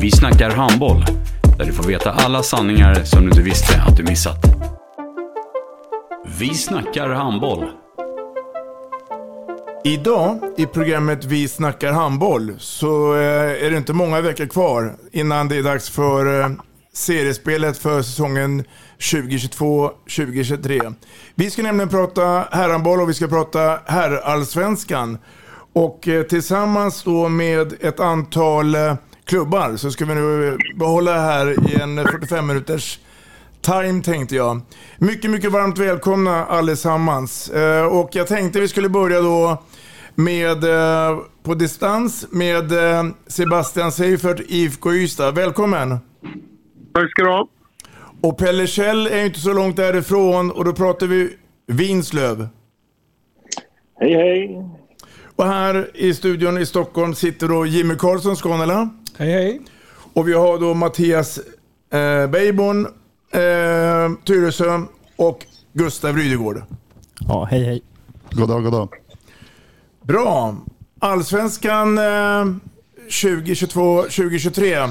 Vi snackar handboll, där du får veta alla sanningar som du inte visste att du missat. Vi snackar handboll. Idag i programmet Vi snackar handboll så eh, är det inte många veckor kvar innan det är dags för eh, seriespelet för säsongen 2022-2023. Vi ska nämligen prata herrhandboll och vi ska prata herrallsvenskan. Och eh, tillsammans då med ett antal klubbar så ska vi nu behålla det här i en 45 minuters time tänkte jag. Mycket, mycket varmt välkomna allesammans. Och jag tänkte vi skulle börja då med, eh, på distans med eh, Sebastian Seifert, IFK Ystad. Välkommen! Tack ska du ha. Och Pelle Kjell är ju inte så långt därifrån och då pratar vi Vinslöv. Hej hej! Och här i studion i Stockholm sitter då Jimmy Karlsson, Skånela. Hej hej! Och vi har då Mattias eh, Beiborn, eh, Tyresö och Gustav Rydegård. Ja, hej hej. Goddag, goddag. Bra. Allsvenskan eh, 2022-2023.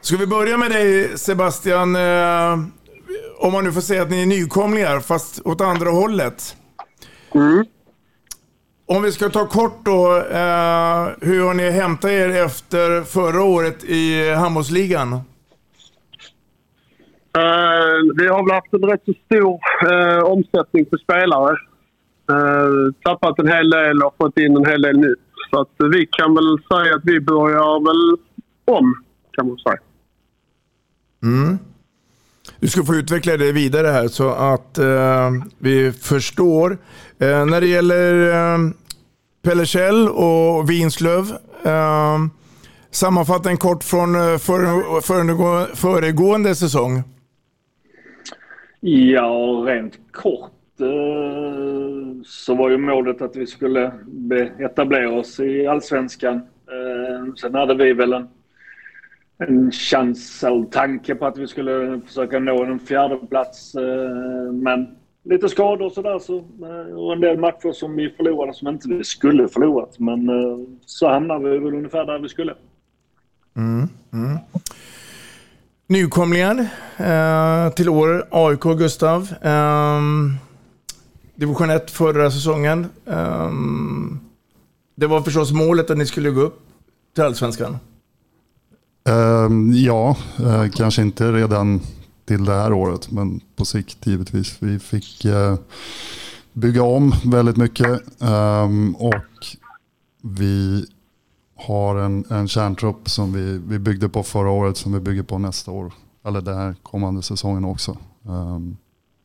Ska vi börja med dig Sebastian? Eh, om man nu får säga att ni är nykomlingar, fast åt andra hållet. Mm. Om vi ska ta kort då, eh, hur har ni hämtat er efter förra året i handbollsligan? Uh, vi har väl haft en rätt så stor uh, omsättning på spelare. Uh, tappat en hel del och fått in en hel del nytt. Så att vi kan väl säga att vi börjar väl om, kan man säga. Mm. Du ska få utveckla det vidare här så att uh, vi förstår. Eh, när det gäller eh, Pelle Kjell och Vinslöv. Eh, sammanfatta en kort från eh, före, föregå, föregående säsong. Ja, rent kort eh, så var ju målet att vi skulle etablera oss i allsvenskan. Eh, sen hade vi väl en en chans eller tanke på att vi skulle försöka nå en fjärde plats. Men lite skador och sådär så, eh, och en del matcher som vi förlorade som inte vi skulle förlorat. Men eh, så hamnade vi väl ungefär där vi skulle. Mm, mm. Nykomlingar eh, till år, AIK Gustav. Eh, division 1 förra säsongen. Eh, det var förstås målet att ni skulle gå upp till Allsvenskan. Uh, ja, uh, kanske inte redan till det här året, men på sikt givetvis. Vi fick uh, bygga om väldigt mycket um, och vi har en, en kärntrupp som vi, vi byggde på förra året som vi bygger på nästa år. Eller den här kommande säsongen också um,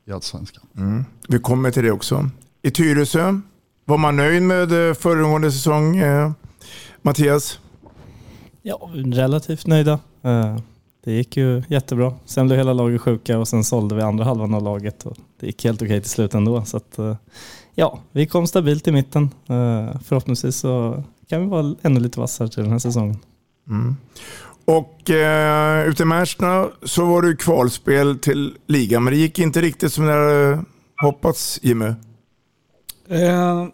i Allsvenskan. Mm. Vi kommer till det också. I Tyresö, var man nöjd med eh, föregående säsong, Mattias? Ja, relativt nöjda. Eh, det gick ju jättebra. Sen blev hela laget sjuka och sen sålde vi andra halvan av laget och det gick helt okej till slut ändå. Så att, eh, ja, vi kom stabilt i mitten. Eh, förhoppningsvis så kan vi vara ännu lite vassare till den här säsongen. Mm. Och eh, ute i Märsta så var det kvalspel till ligan, men det gick inte riktigt som ni hade hoppats, Jimmy? Eh,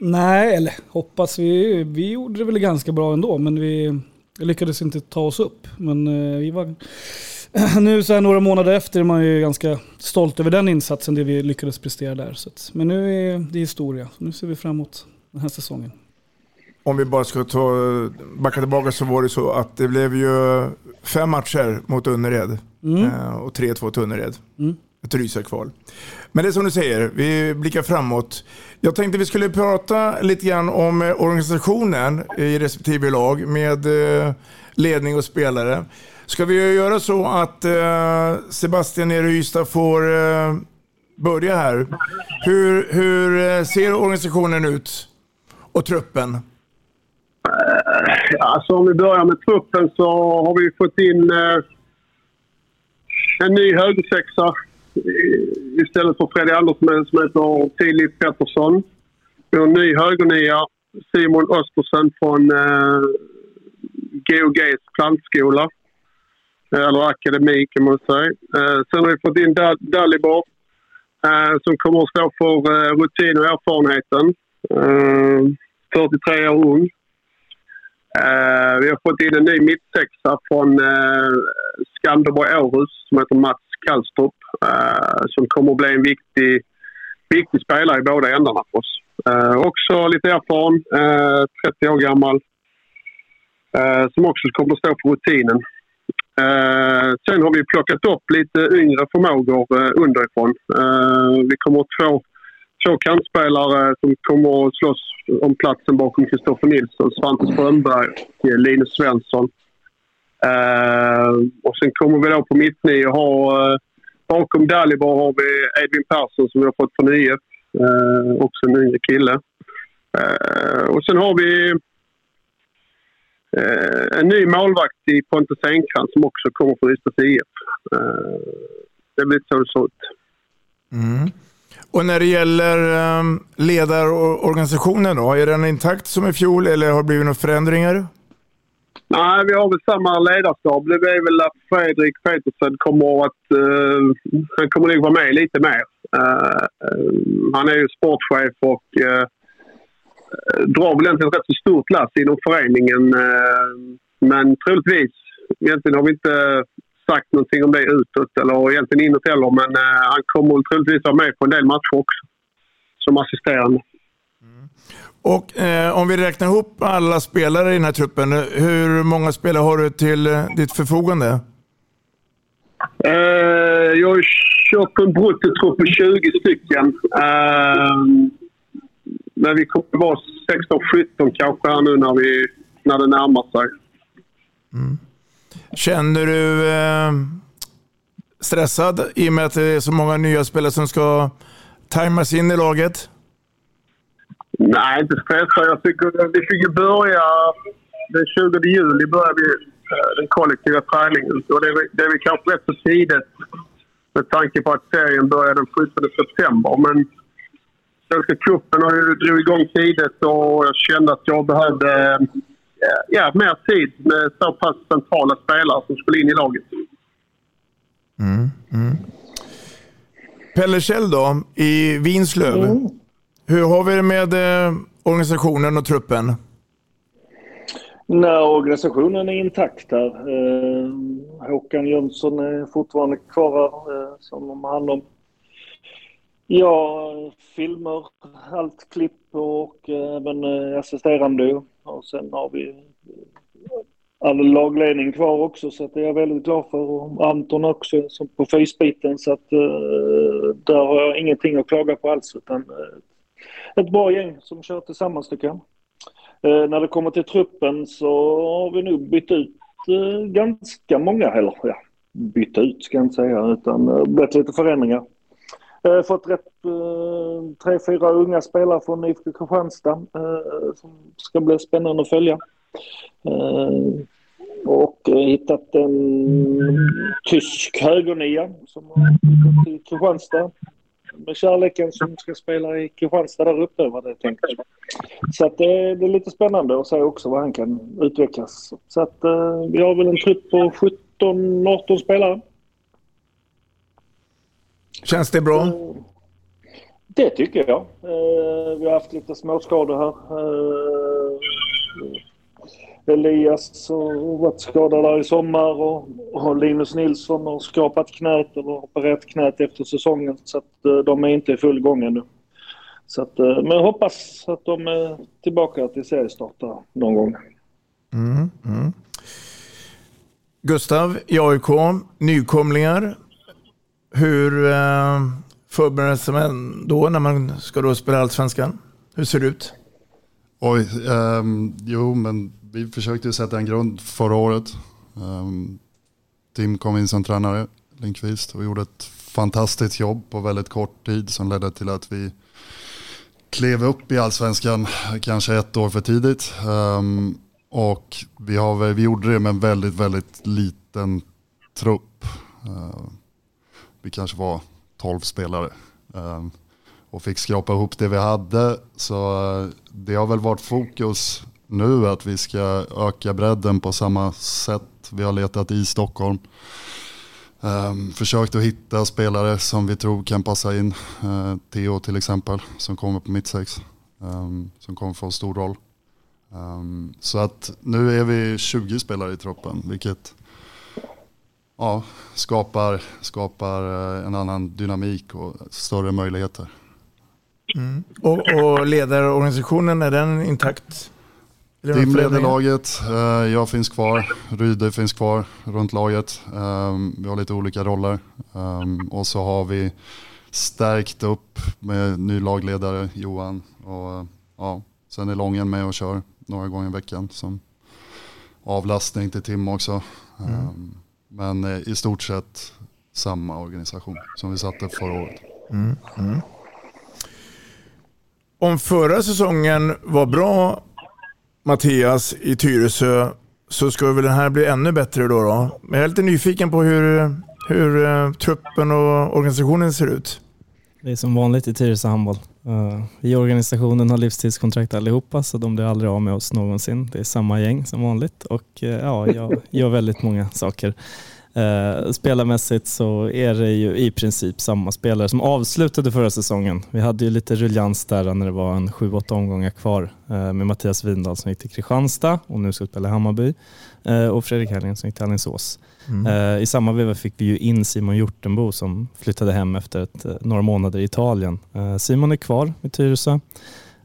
nej, eller hoppats. Vi, vi gjorde det väl ganska bra ändå, men vi jag lyckades inte ta oss upp. Men eh, vi var... Nu så här några månader efter är man ju ganska stolt över den insatsen, det vi lyckades prestera där. Så men nu är det historia, nu ser vi fram emot den här säsongen. om vi bara ska ta, backa tillbaka så var det så att det blev ju fem matcher mot Önnered Mm. eh, och 3-2 till Önnered. Mm. Ett rysarkval. Men det är som du säger, vi blickar framåt. Jag tänkte vi skulle prata lite grann om eh, organisationen i respektive lag med eh, ledning och spelare. Ska vi göra så att eh, Sebastian nere i Ystad får börja här. Hur, hur ser organisationen ut? Och truppen? Alltså om vi börjar med truppen så har vi fått in en ny högersexa Eh, istället för Freddy Andersson som heter Filip Pettersson. Vi har en ny högernia, Simon Östersen från eh, GOGs plantskola. Eh, eller akademi kan man säga. Eh, sen har vi fått in Da- Dalibor eh, som kommer att stå för eh, rutin och erfarenheten. Eh, 43 år ung. Eh, vi har fått in en ny mittsexa från eh, Skanderborg Århus som heter Mats Kallstrup. eh, som kommer att bli en viktig, viktig spelare i båda ändarna för oss. Eh, också lite erfaren, eh, 30 år gammal. eh, som också kommer att stå för rutinen. Eh, sen har vi plockat upp lite yngre förmågor eh, underifrån. Eh, vi kommer att få två kantspelare som kommer att slåss om platsen bakom Kristoffer Nilsson, Svante Strömberg och Linus Svensson. Eh, och sen kommer vi då på mittnio ha... Eh, bakom Dalibor har vi Edvin Persson som vi har fått från IF. Eh, också en yngre kille. Och sen har vi en ny målvakt i Pontus Enkrantz som också kommer från Ystads IF. Eh, det blir så det ser ut. Mm. Och när det gäller um, ledarorganisationen då, är den intakt som i fjol eller har det blivit några förändringar? Nej, vi har väl samma ledarskap. Det är väl att Fredrik Petersen kommer att... Uh, han kommer nog vara med lite mer. Uh, uh, han är ju sportchef och uh, drar väl egentligen rätt så stort lass inom föreningen. men troligtvis, egentligen har vi inte sagt någonting om det utåt eller egentligen inåt heller. Men han kommer troligtvis vara med på en del matcher också. Som assisterande. Mm. Och eh, om vi räknar ihop alla spelare i den här truppen, hur många spelare har du till eh, ditt förfogande? Eh, jag har kört en bruttotrupp på 20 stycken. Eh, men vi kommer vara 16-17 kanske här nu när, vi, när det närmar sig. Känner du eh, stressad i och med att det är så många nya spelare som ska tajmas in i laget? Nej, inte stressad. Jag tycker vi fick ju börja... Den 20 juli börjar vi eh, den kollektiva träningen. Och det, det är väl kanske rätt så tidigt med tanke på att serien börjar den 17 september. Men Svenska cupen har ju dragit igång tidigt och jag kände att jag behövde eh, ja, mer tid med så pass centrala spelare som skulle in i laget. Mm, mm. Pelle Kjell då, i Vinslöv. Hur har vi det med eh, organisationen och truppen? Nej, organisationen är intakt där. Eh, Håkan Jönsson är fortfarande kvar här eh, som de har hand om. Ja, filmer, allt klipp och eh, även eh, assisterande. Och sen har vi eh, all lagledning kvar också så att det är jag väldigt glad för. Och Anton också som på fysbiten så att eh, där har jag ingenting att klaga på alls utan eh, ett bra gäng som kör tillsammans tycker jag. Eh, när det kommer till truppen så har vi nog bytt ut eh, ganska många, eller ja, bytt ut ska jag inte säga, utan eh, blivit lite förändringar. Eh, fått rätt eh, tre, fyra unga spelare från IFK Kristianstad eh, som ska bli spännande att följa. Eh, och eh, hittat en tysk högernia som har flyttat till Kristianstad med kärleken som ska spela i Kristianstad där uppe var det tänkt. Så att det, det är lite spännande att se också vad han kan utvecklas. Så att eh, vi har väl en trupp på 17-18 spelare. Känns det bra? Det tycker jag. Eh, vi har haft lite småskador här. Elias har varit skadad där i sommar och, och Linus Nilsson har skapat knät eller opererat knät efter säsongen så att eh, de är inte i full gång ännu. Så att, eh, men jag hoppas att de är tillbaka till seriestart någon gång. Mm, mm. Gustav i AIK, nykomlingar. Hur eh, förbereder sig man då när man ska då spela Allsvenskan? Hur ser det ut? Oj, ehm, jo men vi försökte ju sätta en grund förra året. Ehm, Tim kom in som tränare, Lindqvist, och gjorde ett fantastiskt jobb på väldigt kort tid som ledde till att vi klev upp i allsvenskan kanske ett år för tidigt. Ehm, och vi, har, vi gjorde det med en väldigt, väldigt liten trupp. Ehm, vi kanske var 12 spelare. Och fick skrapa ihop det vi hade. Så eh, det har väl varit fokus nu att vi ska öka bredden på samma sätt vi har letat i Stockholm. Um, försökt att hitta spelare som vi tror kan passa in. Uh, Theo till exempel som kommer på mittsex. Um, som kommer få en stor roll. Um, så att nu är vi 20 spelare i truppen vilket ja, skapar, skapar eh, en annan dynamik och större möjligheter. Mm. Och, och ledarorganisationen, är den intakt? Tim leder laget, eh, jag finns kvar, Ryde finns kvar runt laget. Um, vi har lite olika roller. Um, och så har vi stärkt upp med ny lagledare, Johan. Och, eh, ja, sen är Lången med och kör några gånger i veckan som avlastning till Tim också. Um, men eh, i stort sett samma organisation som vi satte förra året. Mm. Mm. Om förra säsongen var bra, Mattias, i Tyresö, så ska väl den här bli ännu bättre då? då? Men jag är lite nyfiken på hur, hur uh, truppen och organisationen ser ut. Det är som vanligt i Tyresö handboll. Uh, vi i organisationen har livstidskontrakt allihopa så de blir aldrig av med oss någonsin. Det är samma gäng som vanligt och uh, ja, jag gör väldigt många saker. Uh, spelarmässigt så är det ju i princip samma spelare som avslutade förra säsongen. Vi hade ju lite ruljans där när det var en 7-8 omgångar kvar uh, med Mattias Windahl som gick till Kristianstad och nu ska spela i Hammarby uh, och Fredrik Hellgren som gick till Alingsås. Mm. Eh, I samma veva fick vi ju in Simon Hjortenbo som flyttade hem efter ett, eh, några månader i Italien. Eh, Simon är kvar i Tyresö.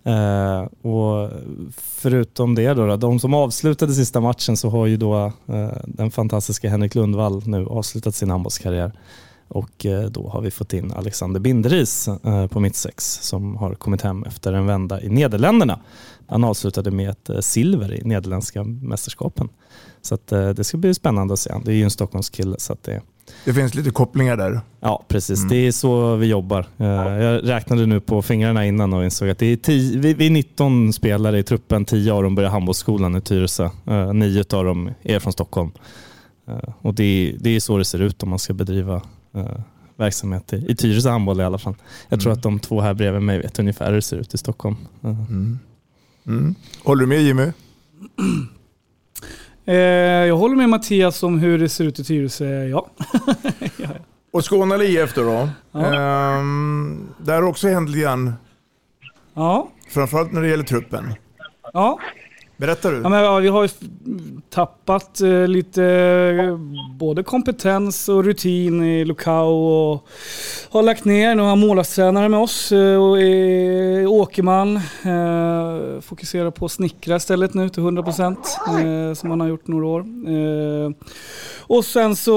Eh, och förutom det då, då, de som avslutade sista matchen så har ju då eh, den fantastiska Henrik Lundvall nu avslutat sin handbollskarriär. Och eh, då har vi fått in Alexander Binderis eh, på mittsex som har kommit hem efter en vända i Nederländerna. Han avslutade med ett eh, silver i Nederländska mästerskapen. Så att, eh, det ska bli spännande att se. Det är ju en Stockholmskille. Så att det, det finns lite kopplingar där. ja, precis. Mm. Det är så vi jobbar. Eh, Jag räknade nu på fingrarna innan och insåg att det är tio, vi, är 19 spelare i truppen. 10 av dem börjar handbollsskolan i Tyresö. Eh, Nio av dem är från Stockholm. Eh, Och det, är- det är så det ser ut om man ska bedriva eh, verksamhet i, i Tyresö handboll i alla fall. Jag tror Mm. att de två här bredvid mig vet ungefär hur det ser ut i Stockholm. Eh. Mm. Mm. Håller du med Jimmy? Eh, jag håller med Mattias om hur det ser ut i Tyresö, ja. Och Skåne IF då? då? Ja. Ehm, där har också hänt lite grann. Ja. Framförallt när det gäller truppen. Ja. Berättar du? Ja, men, ja, vi har ju tappat eh, lite eh, både kompetens och rutin i Lukau och har lagt ner några målvaktstränare med oss. eh, Och eh, Åkerman eh, fokuserar på att snickra istället nu till 100% eh, som han har gjort några år. Och sen så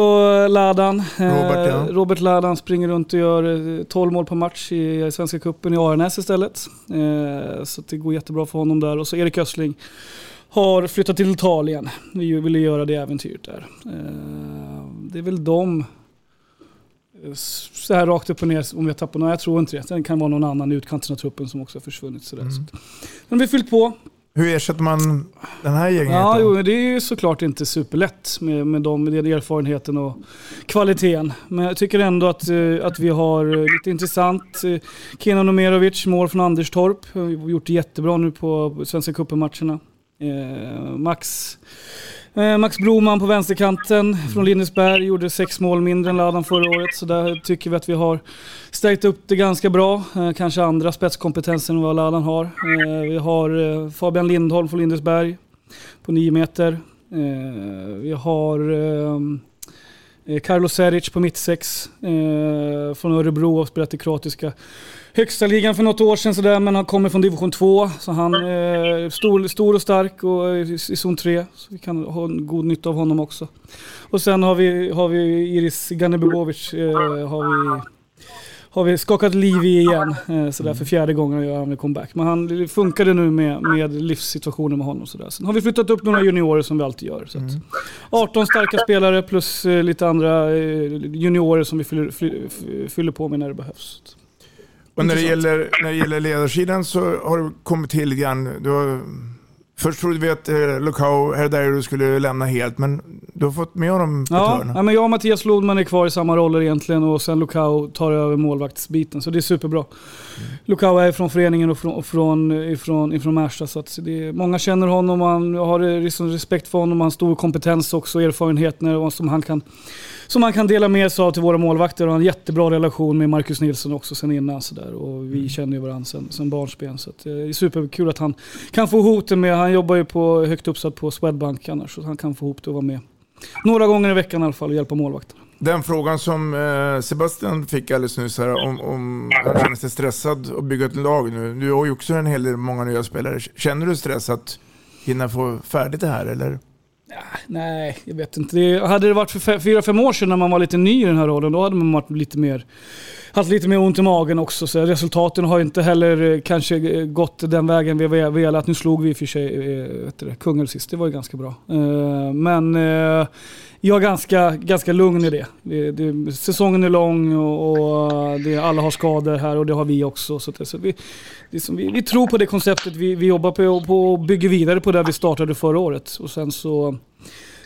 Ladan, Robert, ja. Robert Ladan springer runt och gör eh, 12 mål per match i Svenska Cupen i Aranäs istället. Så det går jättebra för honom där. Och så Erik Östling har flyttat till Italien. Vi ville göra det äventyret där. Eh, Det är väl de eh, så här rakt upp och ner om vi har tappat några. Jag tror inte det. Sen kan det vara någon annan i utkanten av truppen som också har försvunnit. Sådär. Så att, men vi har fyllt på. Hur ersätter man den här gänget? Ja, jo, det är ju såklart inte superlätt med, med, de, med den erfarenheten och kvaliteten. Men jag tycker ändå att, eh, att vi har lite intressant. Kenan Omerovic, mål från Anderstorp. Har gjort det jättebra nu på Svenska cupen-matcherna. Eh, Max, eh, Max Broman på vänsterkanten från Lindesberg gjorde sex mål mindre än Ladan förra året. Så där tycker vi att vi har stärkt upp det ganska bra. Eh, kanske andra spetskompetenser än vad Ladan har. Vi har Fabian Lindholm från Lindesberg på 9 meter. Vi har Carlos Seric på mittsex från Örebro och spelat i kroatiska högsta ligan för något år sedan sådär, men han kommer från division 2. Så han är stor, stor och stark och är i, i zon 3. Så vi kan ha en god nytta av honom också. Och sen har vi, har vi Iris Ganebebovic, eh, har vi har vi skakat liv i igen. Eh, sådär, för fjärde gången gör han en comeback. Men han funkade nu med, med livssituationen med honom. Sådär. Sen har vi flyttat upp några juniorer som vi alltid gör. Så att 18 starka spelare plus eh, lite andra eh, juniorer som vi fyller, fyller, fyller på med när det behövs. Och när det, gäller, när det gäller ledarsidan så har du kommit till lite grann. Du har, först trodde vi att eh, Lukau Herdairo skulle lämna helt, men du har fått med honom på Ja, ja, men jag och Mattias Lodman är kvar i samma roller egentligen och sen Lukau tar över målvaktsbiten. Så det är superbra. Mm. Lukau är från föreningen och från, och från, ifrån, ifrån Märsta. Så att det är, många känner honom och man har liksom respekt för honom. Han har stor kompetens också, erfarenheter och som han kan som han kan dela med sig av till våra målvakter. Och han har en jättebra relation med Marcus Nilsson också sen innan. Så där. Och Mm. vi känner ju varandra sen, sen barnsben. Så att, det är superkul att han kan få ihop det med, han jobbar ju på, högt uppsatt på Swedbank annars. Så han kan få ihop det och vara med några gånger i veckan i alla fall och hjälpa målvakterna. Den frågan som eh, Sebastian fick alldeles nyss här, om, om han känner sig stressad att bygga ett lag nu. Du har ju också en hel del många nya spelare. Känner du stress att hinna få färdigt det här eller? Nej, jag vet inte. Det, hade det varit för fyra, fem år sedan när man var lite ny i den här rollen, då hade man varit lite mer, haft lite mer ont i magen också. Så resultaten har inte heller eh, kanske eh, gått den vägen vi velat. Nu slog vi i och för sig vet du det, Kungälv sist, det var ju ganska bra. Men jag är ganska, ganska lugn i det. det, det säsongen är lång och, och det, alla har skador här och det har vi också. Så, det, så vi, som vi, vi tror på det konceptet vi, vi jobbar på, på och bygger vidare på där vi startade förra året. Och sen så,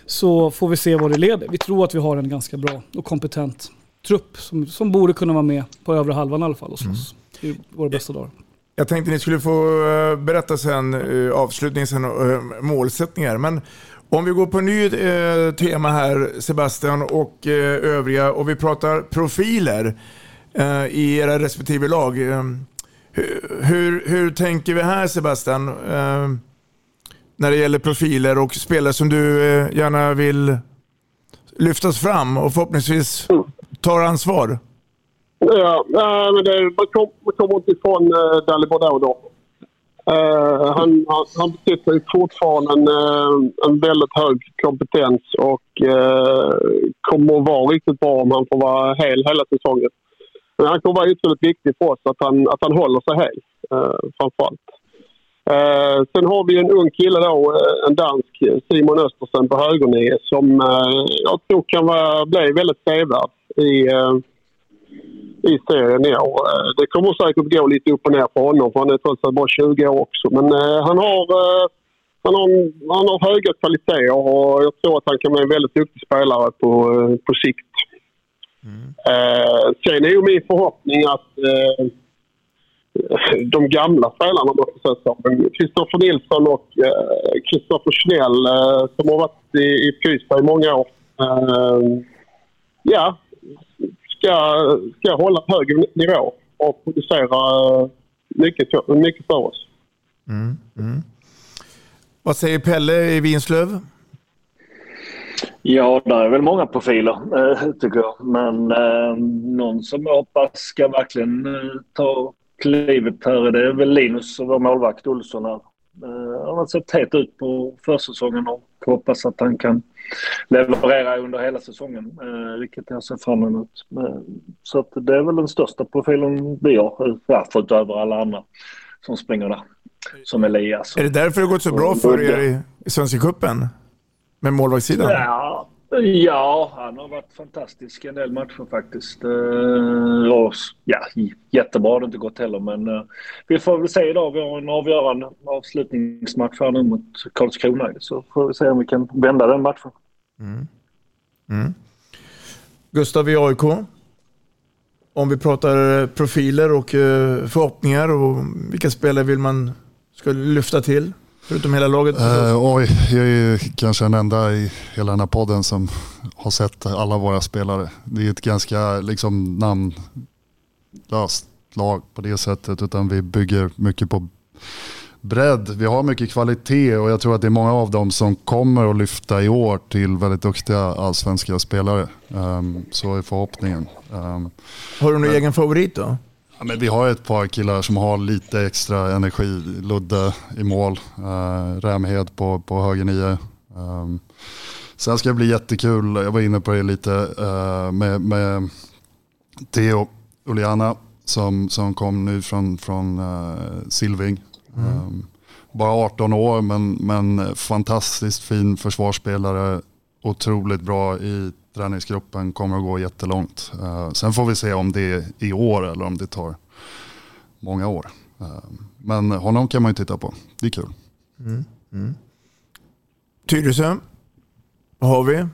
så får vi se vad det leder. Vi tror att vi har en ganska bra och kompetent trupp som, som borde kunna vara med på övre halvan i alla fall och slåss. Mm. i våra bästa dagar. Jag tänkte ni skulle få eh, berätta sen eh, avslutningen sen, eh, målsättningar. Men om vi går på ny eh, tema här Sebastian och eh, övriga och vi pratar profiler eh, i era respektive lag. Eh, hur, hur, hur tänker vi här Sebastian? Eh, när det gäller profiler och spelare som du eh, gärna vill lyftas fram och förhoppningsvis tar ansvar. Ja, men det, man, kom, man kommer inte ifrån uh, då. Han, han, han besitter fortfarande en, eh, en väldigt hög kompetens och uh, kommer att vara riktigt bra om han får vara hel hela säsongen. Men han kommer vara ytterligt viktig för oss att han, att han håller sig hel, uh, framförallt. Uh, sen har vi en ung kille då, en dansk, Simon Östersen på högernio som jag tror kan vara, bli väldigt sevärd i, i serien i år. Eh, Det kommer säkert gå lite upp och ner för honom för han är trots allt bara 20 år också. Men uh, han har, uh, han har, han har höga kvaliteter och jag tror att han kan bli en väldigt duktig spelare på, uh, på sikt. Uh, sen är ju min förhoppning att uh, de gamla spelarna måste jag säga Kristoffer Nilsson och Kristoffer Schnell eh, som har varit i, i Fysberg i många år. eh, ja, ska, ska hålla hög nivå och producera eh, mycket, för- mycket för oss. Mm, mm. Vad säger Pelle i Vinslöv? Ja, det är väl många profiler eh, tycker jag. Men eh, någon som jag hoppas ska verkligen eh, ta klivet här det är väl Linus, vår målvakt Olsson. Här. Eh, han har sett het ut på försäsongen och hoppas att han kan leverera under hela säsongen. Eh, vilket jag ser fram emot. Eh, så att det är väl den största profilen vi har. Ja, förutom alla andra som springer där. Som Elias. Är det därför det har gått så bra för er i, i Svenska cupen? Med målvaktssidan? Ja, ja, han har varit fantastisk i en del matcher faktiskt. Eh, och, ja, jättebra har det inte gått heller, men eh, vi får väl se idag. Vi har en avgörande avslutningsmatch här nu mot Karlskrona. Så får vi se om vi kan vända den matchen. Mm. mm. Gustav i AIK. Om vi pratar eh, profiler och förhoppningar och vilka spelare vill man ska lyfta till? Förutom hela laget. Eh, oj, jag är ju kanske den enda i hela den här podden som har sett alla våra spelare. Det är ett ganska liksom, namnlöst lag på det sättet. Utan vi bygger mycket på bredd. Vi har mycket kvalitet och jag tror att det är många av dem som kommer att lyfta i år till väldigt duktiga allsvenska spelare. Um, så är förhoppningen. Um, har du någon egen favorit då? Ja, men vi har ett par killar som har lite extra energi. Ludde i mål, uh, Rämhed på, på höger nio. Um, sen ska det bli jättekul, jag var inne på det lite, uh, med, med Theo Uliana som, som kom nu från, från uh, Silving. Mm. Um, bara 18 år men, men fantastiskt fin försvarsspelare. Otroligt bra i träningsgruppen, kommer att gå jättelångt. Uh, sen får vi se om det är i år eller om det tar många år. Uh, men honom kan man ju titta på, det är kul. Mm. Mm. Tyresö, vad har vi?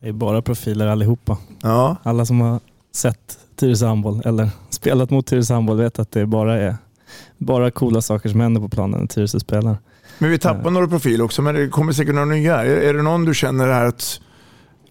Det är bara profiler allihopa. Ja. Alla som har sett Tyresö handboll eller spelat mot Tyresö handboll vet att det bara är bara coola saker som händer på planen när Tyresö spelar. Men vi tappar uh. några profiler också, men det kommer säkert några nya. Är, är det någon du känner här att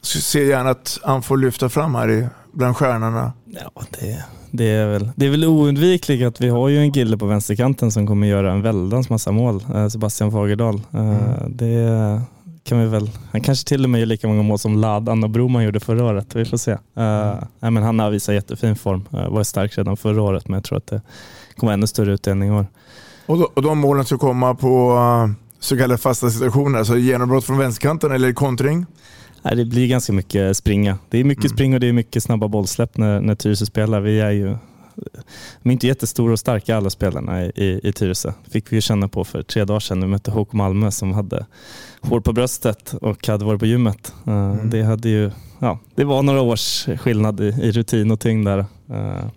ser gärna att han får lyfta fram här i, bland stjärnorna? Ja, det, det, är väl, det är väl oundvikligt att vi har ju en kille på vänsterkanten som kommer göra en väldans massa mål, eh, Sebastian Fagerdahl. Eh, mm. Det kan vi väl, han kanske till och med gör lika många mål som Ladan och Broman gjorde förra året. Vi får se. Mm. Uh, men han har visat jättefin form. Uh, var stark redan förra året men jag tror att det kommer ännu större utdelning i år. Och, då, och de målen ska komma på uh, så kallade fasta situationer, alltså genombrott från vänsterkanten eller kontring? Nej, det blir ganska mycket springa. Det är mycket mm. spring och det är mycket snabba bollsläpp när, när Tyresö spelar. Vi är ju de är inte jättestora och starka alla spelarna i, i, i Tyresö. fick vi ju känna på för tre dagar sedan. Vi mötte HK Malmö som hade hår på bröstet och hade varit på gymmet. Uh, mm. Det, hade ju, ja, det var några års skillnad i, i rutin och tyngd där. Uh,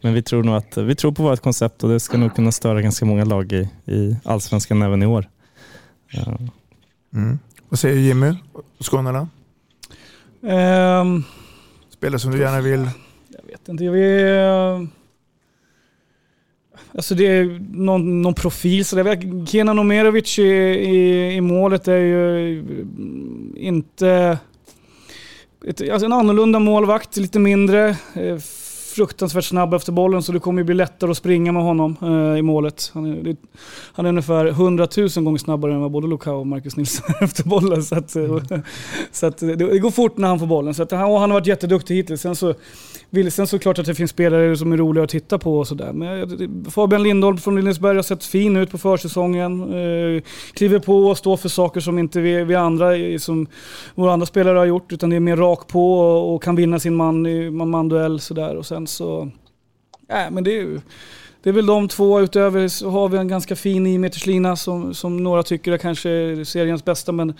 men vi tror nog att vi tror på vårt koncept och det ska nog kunna störa ganska många lag i, i allsvenskan även i år. Uh. Mm. Vad säger Jimmy och Skånerna? Um, Spelare som du gärna vill? Jag vet inte. Jag vill, Alltså det är någon, någon profil sådär. Kenan Omerovic i, i, i målet är ju inte... Ett, alltså en annorlunda målvakt, lite mindre. Fruktansvärt snabb efter bollen så det kommer ju bli lättare att springa med honom eh, i målet. Han är, det, han är ungefär 100 000 gånger snabbare än vad både Lukau och Marcus Nilsson är efter bollen. Så, att, mm. så att det, det, går fort när han får bollen. Så att han, han har varit jätteduktig hittills. Sen så vilsen såklart att det finns spelare som är roliga att titta på och sådär. Men Fabian Lindholm från Lindesberg har sett fin ut på försäsongen. Eh, kliver på och står för saker som inte vi, vi andra, som våra andra spelare har gjort. Utan det är mer rak på och, och kan vinna sin man i man-duell sådär. Och sen så... Äh, men det är ju... Det är väl de två. Utöver så har vi en ganska fin 9 meterslina som, som några tycker är kanske seriens bästa. Men,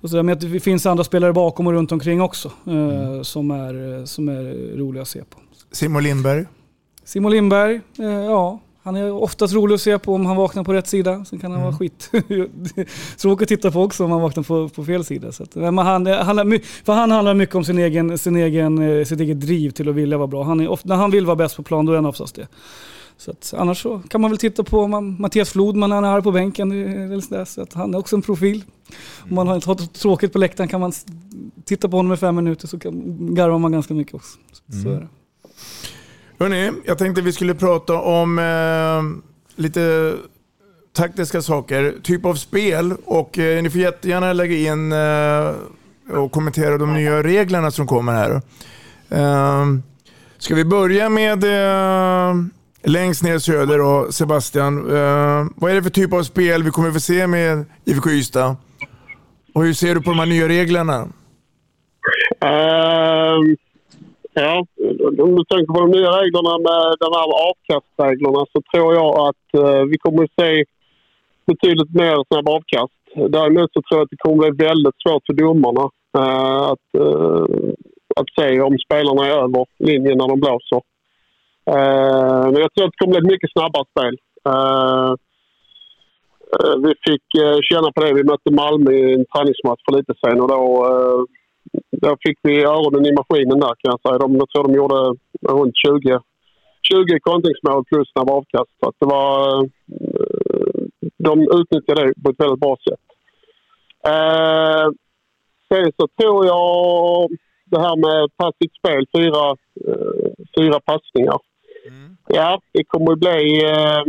och så där, men det finns andra spelare bakom och runt omkring också eh, mm. som, är, som är roliga att se på. Simon Lindberg? Simon Lindberg, eh, ja. Han är oftast rolig att se på om han vaknar på rätt sida. Sen kan han mm. vara skit. Tråkigt att titta på också om han vaknar på, på fel sida. Så att, men han, han, för han handlar mycket om sin egen, sin egen, eh, sitt eget driv till att vilja vara bra. Han är ofta, när han vill vara bäst på plan då är han oftast det. Så att, annars så kan man väl titta på Mattias Flodman när han är här på bänken. Eller så att han är också en profil. Om man har tråkigt på läktaren kan man titta på honom i fem minuter så garvar man ganska mycket också. Så mm. Hörrni, jag tänkte vi skulle prata om eh, lite taktiska saker, typ av spel och eh, ni får jättegärna lägga in eh, och kommentera de nya reglerna som kommer här. Eh, ska vi börja med eh, längst ner söder och Sebastian. Eh, vad är det för typ av spel vi kommer få se med IFK Ystad? Och hur ser du på de här nya reglerna? Uh, ja, om du tänker på de nya reglerna med de här avkastreglerna så tror jag att uh, vi kommer att se betydligt mer snabba avkast. Däremot så tror jag att det kommer att bli väldigt svårt för domarna uh, att, uh, att se om spelarna är över linjen när de blåser. Uh, men jag tror att det kommer bli ett mycket snabbare spel. Uh, uh, vi fick känna på det. Vi mötte Malmö i en träningsmatch för lite sen och då, då fick vi öronen i maskinen där kan jag säga. De, jag tror de gjorde runt 20, 20 kontringsmål plus snabba avkast. Så att det var, de utnyttjade det på ett väldigt bra sätt. sen så tror jag det här med passivt spel, fyra, fyra passningar. Mm. Ja, det kommer att bli... Eh,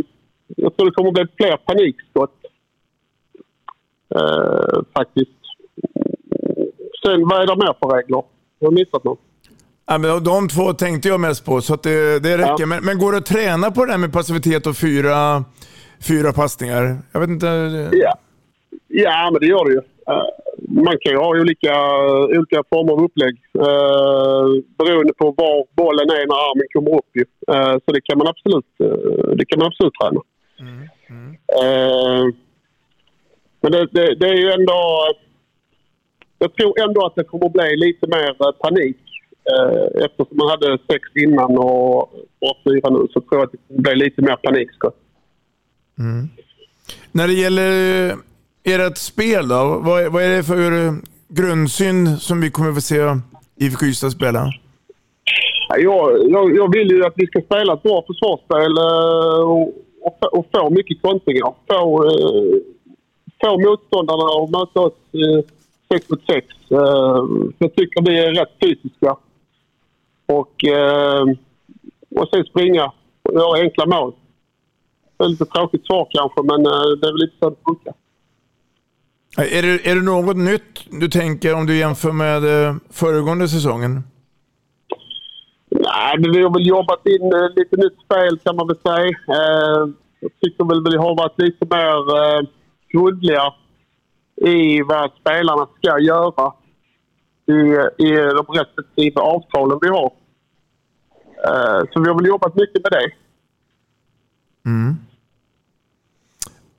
jag tror det kommer bli fler panikskott. Eh, faktiskt. Sen, vad är det mer för regler? Jag har missat något. Ja, men de två tänkte jag mest på, så att det, det räcker. Ja. Men, men går det att träna på det här med passivitet och fyra, fyra passningar? Jag vet inte. Ja. ja, men det gör det ju. Eh, man kan ju ha olika, olika former av upplägg uh, beroende på var bollen är när armen kommer upp. Eh, så det kan man absolut, eh, det kan man absolut träna. Eh, men det, det, det är ju ändå... Jag tror ändå att det kommer bli lite mer eh, panik. Eh, eftersom man hade sex innan och och fyra nu så tror jag att det kommer bli lite mer panikskott. När det gäller ert spel då, vad, vad är det för grundsyn som vi kommer få se IFK Ystad spela? Jag, jag, jag vill ju att vi ska spela ett bra försvarsspel eh, och, och, få- och få mycket kontringar. Få, eh, få motståndarna att möta oss eh, sex mot sex. Jag tycker vi är rätt fysiska. Och, och sen springa och göra enkla mål. Det är lite tråkigt svar kanske, men det är väl lite så det funkar. Är det, är det något nytt du tänker om du jämför med eh, föregående säsongen? Nej, men vi har väl jobbat in eh, lite nytt spel kan man väl säga. Eh, jag tycker väl vi har varit lite mer eh, grundliga i vad spelarna ska göra i, i de respektive avtalen vi har. Eh, så vi har väl jobbat mycket med det. Mm.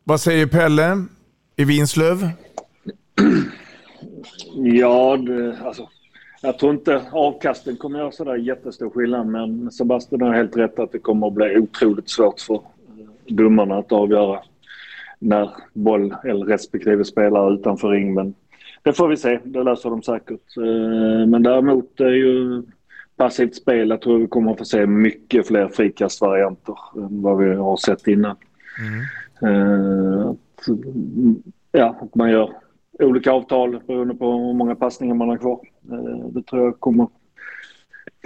Vad säger Pelle i Vinslöv? Ja, det, alltså, jag tror inte avkasten kommer göra sådär jättestor skillnad. Men Sebastian har helt rätt att det kommer att bli otroligt svårt för eh, domarna att avgöra när boll eller respektive spelare utanför ring. Men det får vi se. Det löser de säkert. Eh, Men däremot är ju passivt spel. Jag tror vi kommer att få se mycket fler frikastvarianter än vad vi har sett innan. Eh, att, ja, att man gör olika avtal beroende på hur många passningar man har kvar. Eh, Det tror jag kommer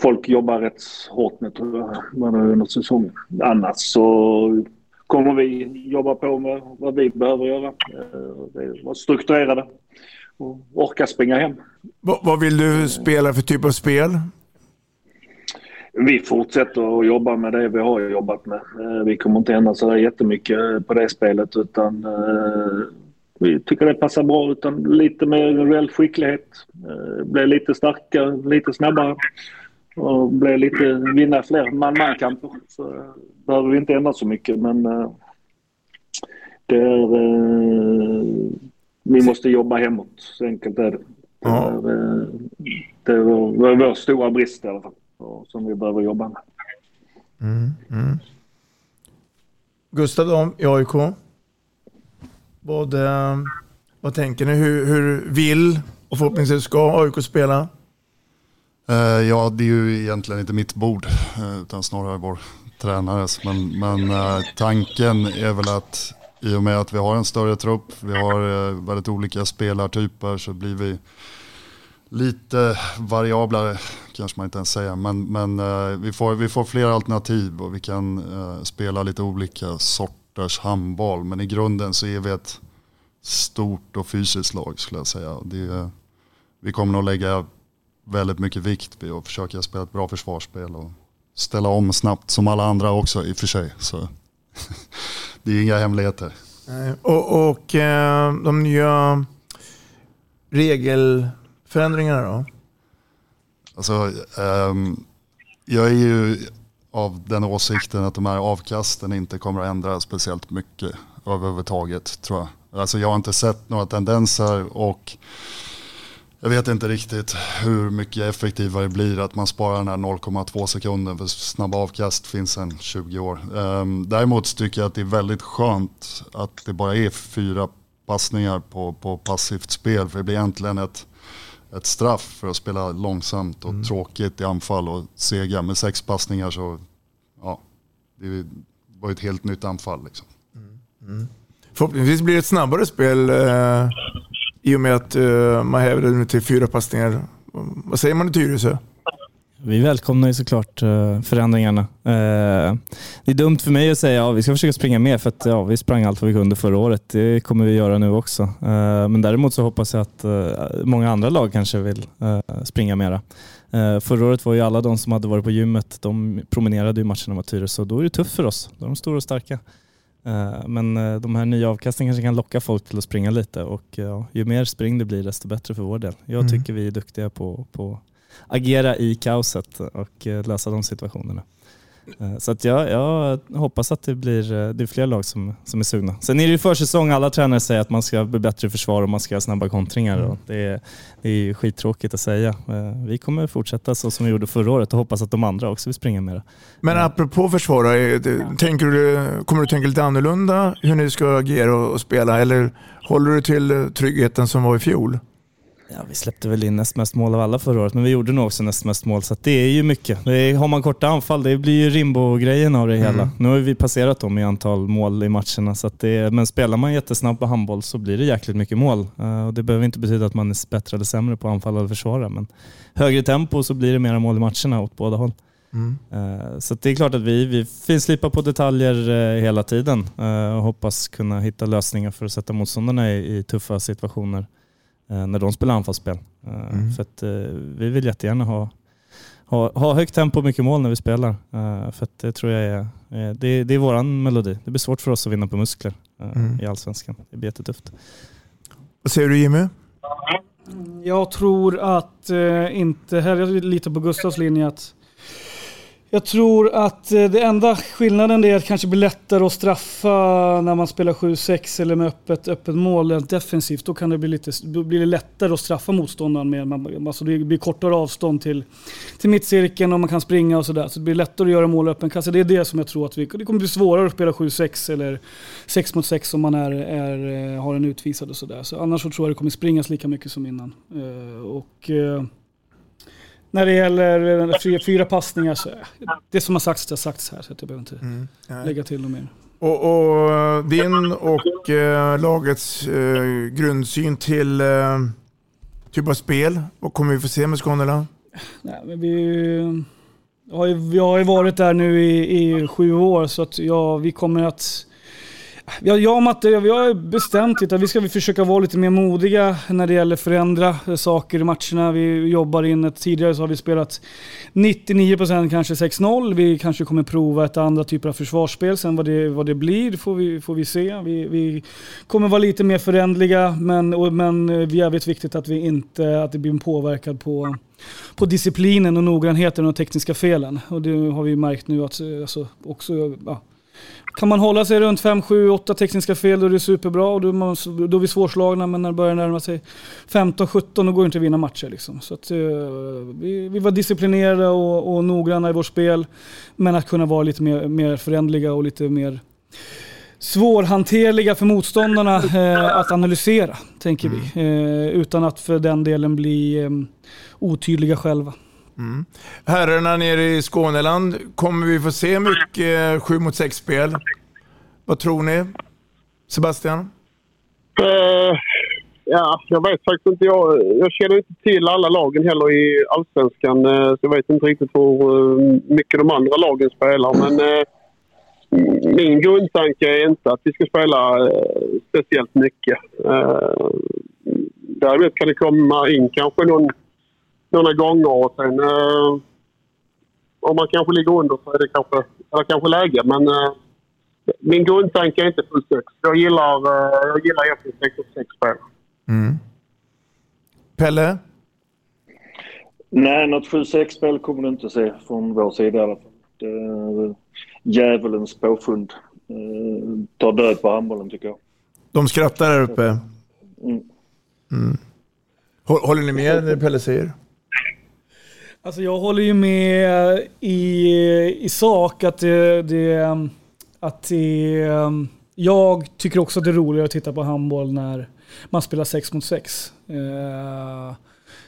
folk jobba rätt hårt med tror jag, under säsongen. Annars så kommer vi jobba på med vad vi behöver göra. Eh, Vara strukturerade och orka springa hem. Vad, vad vill du spela för typ av spel? Vi fortsätter att jobba med det vi har jobbat med. Eh, Vi kommer inte ändra så jättemycket på det spelet utan vi tycker det passar bra utan lite mer reell skicklighet. Eh, Bli lite starkare, lite snabbare och bli lite, vinna fler man-man-kamper. Så eh, behöver vi inte ändra så mycket men eh, det är, vi måste jobba hemåt. Så enkelt är det. Det är, det är vår, vår stora brist i alla fall som vi behöver jobba med. Mm, mm. Gustav då, i AIK. Vad, eh, vad tänker ni? Hur, hur vill och förhoppningsvis ska AIK spela? Eh, ja, det är ju egentligen inte mitt bord eh, utan snarare vår tränares. Men, men tanken är väl att i och med att vi har en större trupp, vi har väldigt olika spelartyper så blir vi lite variablare kanske man inte ens säger. Men, men vi, får, vi får fler alternativ och vi kan spela lite olika sorters handboll. Men i grunden så är vi ett stort och fysiskt lag skulle jag säga. Det, vi kommer nog lägga väldigt mycket vikt vid att försöka spela ett bra försvarsspel och ställa om snabbt som alla andra också i och för sig. Så det är inga hemligheter. Och, och eh, de nya regelförändringarna då? Alltså, ehm, jag är ju av den åsikten att de här avkasten inte kommer att ändra speciellt mycket överhuvudtaget tror jag. Alltså jag har inte sett några tendenser och jag vet inte riktigt hur mycket effektivare det blir att man sparar den här 0,2 sekunden för snabba avkast finns sedan 20 år. Ehm, däremot tycker jag att det är väldigt skönt att det bara är fyra passningar på, på passivt spel för det blir egentligen ett, ett straff för att spela långsamt och tråkigt i anfall och sega. Med sex passningar så, ja, det var ett helt nytt anfall liksom. Förhoppningsvis blir det ett snabbare spel eh, i och med att eh, man häver det nu till fyra passningar. Vad säger man i Tyresö? Vi välkomnar ju såklart uh, förändringarna. Uh, det är dumt för mig att säga att ja, vi ska försöka springa mer för att ja, vi sprang allt vad vi kunde förra året. Det kommer vi göra nu också. Uh, men däremot så hoppas jag att många andra lag kanske vill springa mera. Förra året var ju alla de som hade varit på gymmet, de promenerade ju matcherna mot Tyresö. Då är det tufft för oss. Då är de stora och starka. Men de här nya avkasten kanske kan locka folk till att springa lite och ja, ju mer spring det blir desto bättre för vår del. Jag mm. tycker vi är duktiga på, på agera i kaoset och eh, lösa de situationerna. Eh, så att jag, jag hoppas att det blir, eh, det är fler lag som, som är sugna. Sen är det ju försäsong, alla tränare säger att man ska bli bättre i försvar och man ska ha snabba kontringar. Mm. Och det, är, det är skittråkigt att säga. Vi kommer fortsätta så som vi gjorde förra året och hoppas att de andra också vill springa mer. Men apropå försvar, tänker du, kommer du tänka lite annorlunda hur ni ska agera och spela eller håller du till tryggheten som var i fjol? Ja, vi släppte väl in näst mest mål av alla förra året, men vi gjorde nog också näst mest mål. Så det är ju mycket. Är, har man korta anfall, det blir ju Rimbo-grejen av det mm. hela. Nu har vi passerat dem i antal mål i matcherna. Så det, men spelar man jättesnabbt på handboll så blir det jäkligt mycket mål. Uh, och det behöver inte betyda att man är bättre eller sämre på anfall eller försvara. Men högre tempo så blir det mera mål i matcherna åt båda håll. Mm. Uh, så det är klart att vi, vi finslipar på detaljer uh, hela tiden och hoppas kunna hitta lösningar för att sätta motståndarna i, i tuffa situationer. Eh, när de spelar anfallsspel. Eh, mm. För att, eh, vi vill jättegärna ha, ha, ha högt tempo och mycket mål när vi spelar. För att det tror jag är, det, det är våran melodi. Det blir svårt för oss att vinna på muskler mm. i Allsvenskan. Det blir jättetufft. Vad säger du Jimmy? Jag tror att inte, här är jag lite på Gustavs linje, att jag tror att eh, det enda skillnaden är att det kanske blir lättare att straffa när man spelar 7-6 eller med öppet, öppet mål defensivt. Då kan det bli lite då blir det lättare att straffa motståndaren. Med, alltså det blir kortare avstånd till, till mittcirkeln och man kan springa och sådär. Så det blir lättare att göra mål öppen kasse. Det är det som jag tror att vi... Det kommer bli svårare att spela 7-6 eller 6 mot 6 om man är, är, eh, har en utvisad och sådär. Så annars så tror jag det kommer springas lika mycket som innan. Eh, och när det gäller fyra, fyra passningar så det som har sagts det har sagts här så jag behöver inte mm, lägga till något mer. Och, och din och äh, lagets äh, grundsyn till äh, typ av spel, vad kommer vi få se med Skånela? Nej, men vi, har ju, vi har ju varit där nu i, i sju år så att ja, vi kommer att jag och Matte, vi har bestämt lite att vi ska försöka vara lite mer modiga när det gäller att förändra eh, saker i matcherna. Vi jobbar in ett, tidigare så har vi spelat 99% kanske 6-0. Vi kanske kommer prova ett andra typer av försvarsspel. Sen vad det, vad det blir får vi, får vi se. Vi, vi kommer vara lite mer förändliga men, och, men eh, det är jävligt viktigt att vi inte, att det blir en påverkan på på disciplinen och noggrannheten och de tekniska felen. Och det har vi märkt nu att eh, alltså, också, ja, kan man hålla sig runt 5, 7, 8 tekniska fel då är det superbra och då är, man, då är vi svårslagna. Men när det börjar närma sig 15, 17 då går det inte att vinna matcher. Liksom. Så att, uh, vi, vi var disciplinerade och, och noggranna i vårt spel. Men att kunna vara lite mer, mer förändliga och lite mer svårhanterliga för motståndarna eh, att analysera, tänker mm. vi. Eh, utan att för den delen bli eh, otydliga själva. Mm. Herrarna nere i Skåneland, kommer vi få se mycket eh, 7 mot 6-spel? Vad tror ni? Sebastian? Uh, ja, jag vet faktiskt inte. Jag, jag känner inte till alla lagen heller i Allsvenskan. Uh, så jag vet inte riktigt hur uh, mycket de andra lagen spelar. Men min grundtanke är inte att vi ska spela speciellt mycket. Däremot kan det komma in kanske någon några gånger och sen eh, om man kanske ligger under så är det kanske, är kanske läge. Men eh, min grundtanke är inte full sex. Jag gillar, eh, jag gillar egentligen 6 och 6 spel. Mm. Pelle? Nej, något 7-6-spel kommer du inte se från vår sida i alla fall. Det är djävulens påfund. Eh, tar död på handbollen tycker jag. De skrattar där uppe. Mm. Mm. Håller ni med när Pelle säger? Alltså jag håller ju med i, i sak att det, det, att det, jag tycker också att det är roligare att titta på handboll när man spelar 6 mot 6. Eh,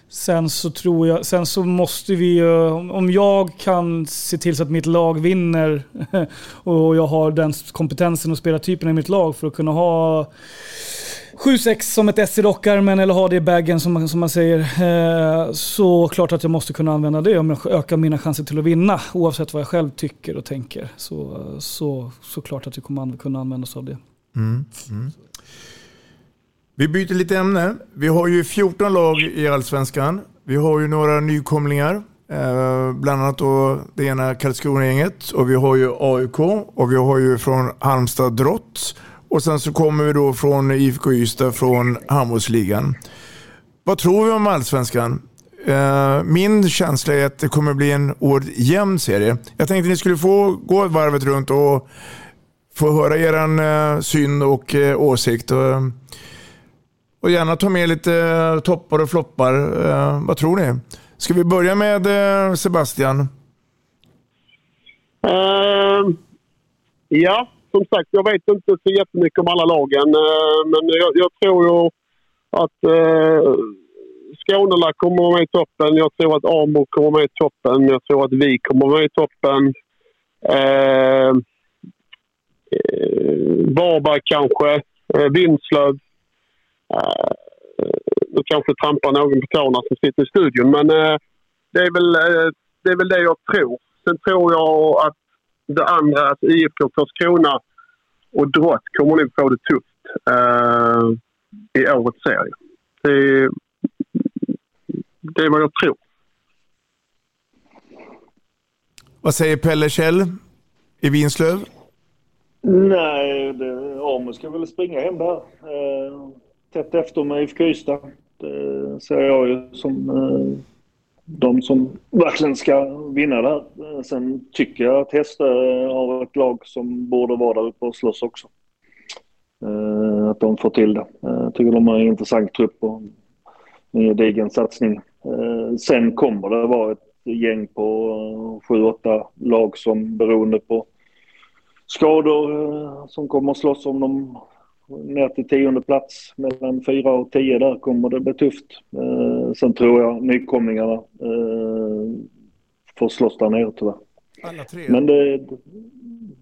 sen så tror jag, sen så måste vi ju... om jag kan se till så att mitt lag vinner och jag har den kompetensen och spelartypen i mitt lag för att kunna ha 7-6 som ett S i rockärmen eller ha det i bagen som man, som man säger. Eh, så klart att jag måste kunna använda det om jag ökar mina chanser till att vinna. Oavsett vad jag själv tycker och tänker. Så, så, så klart att vi kommer kunna använda oss av det. Mm. Mm. Vi byter lite ämne. Vi har ju 14 lag i Allsvenskan. Vi har ju några nykomlingar. Eh, bland annat då det ena Karlskrona-gänget och vi har ju AIK och vi har ju från Halmstad Drott. Och sen så kommer vi då från IFK Ystad från handbollsligan. Vad tror vi om Allsvenskan? Eh, min känsla är att det kommer bli en oerhört jämn serie. Jag tänkte ni skulle få gå varvet runt och få höra er eh, syn och eh, åsikt. Och, gärna ta med lite toppar och floppar. Vad tror ni? Ska vi börja med Sebastian? Uh, ja, som sagt, jag vet inte så jättemycket om alla lagen. Eh, men jag, jag tror ju att eh, Skånela kommer vara med i toppen. Jag tror att Amo kommer vara med i toppen. Jag tror att vi kommer vara med i toppen. Eh, eh Varberg kanske. Eh, Vinslöv. Uh, nu kanske trampar någon på tårna som sitter i studion, men eh, det, är väl, eh, det är väl det jag tror. Sen tror jag att det andra, att IFK Karlskrona och Drott kommer nog få det tufft uh, i årets serie. Det, det är vad jag tror. Vad säger Pelle Kjell i Vinslöv? Nej, det, Amo ska väl springa hem där. Eh, tätt efter med IFK Ystad. Det ser jag ju som eh, de som verkligen ska vinna det här. Sen tycker jag att Häste har ett lag som borde vara där uppe och slåss också. Eh, att de får till det. Jag tycker de har en intressant trupp och en gedigen satsning. Eh, sen kommer det vara ett gäng på eh, sju, åtta lag som beroende på skador som kommer att slåss om dem ner till tionde plats. Mellan fyra och tio där kommer det bli tufft. Sen tror jag nykomlingarna eh, får slåss där nere tyvärr. Alla tre? Men, det,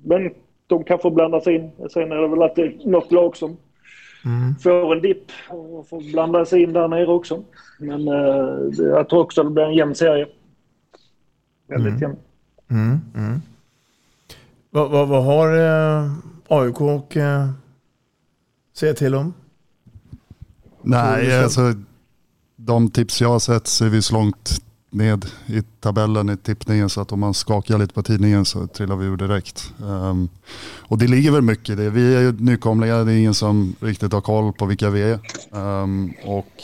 men de kan få blanda sig in. Sen är det väl alltid något lag som får en dipp och får blanda sig in där nere också. Men eh, det- jag tror också det blir en jämn serie. Väldigt jämn. Mm, mm. Vad, vad, vad har eh, AIK och eh, säga till om? Nej, alltså de tips jag har sett så är vi så långt ned i tabellen i tippningen så att om man skakar lite på tidningen så trillar vi ur direkt. Um, och det ligger väl mycket i det. Vi är ju nykomlingar, det är ingen som riktigt har koll på vilka vi är. Um, och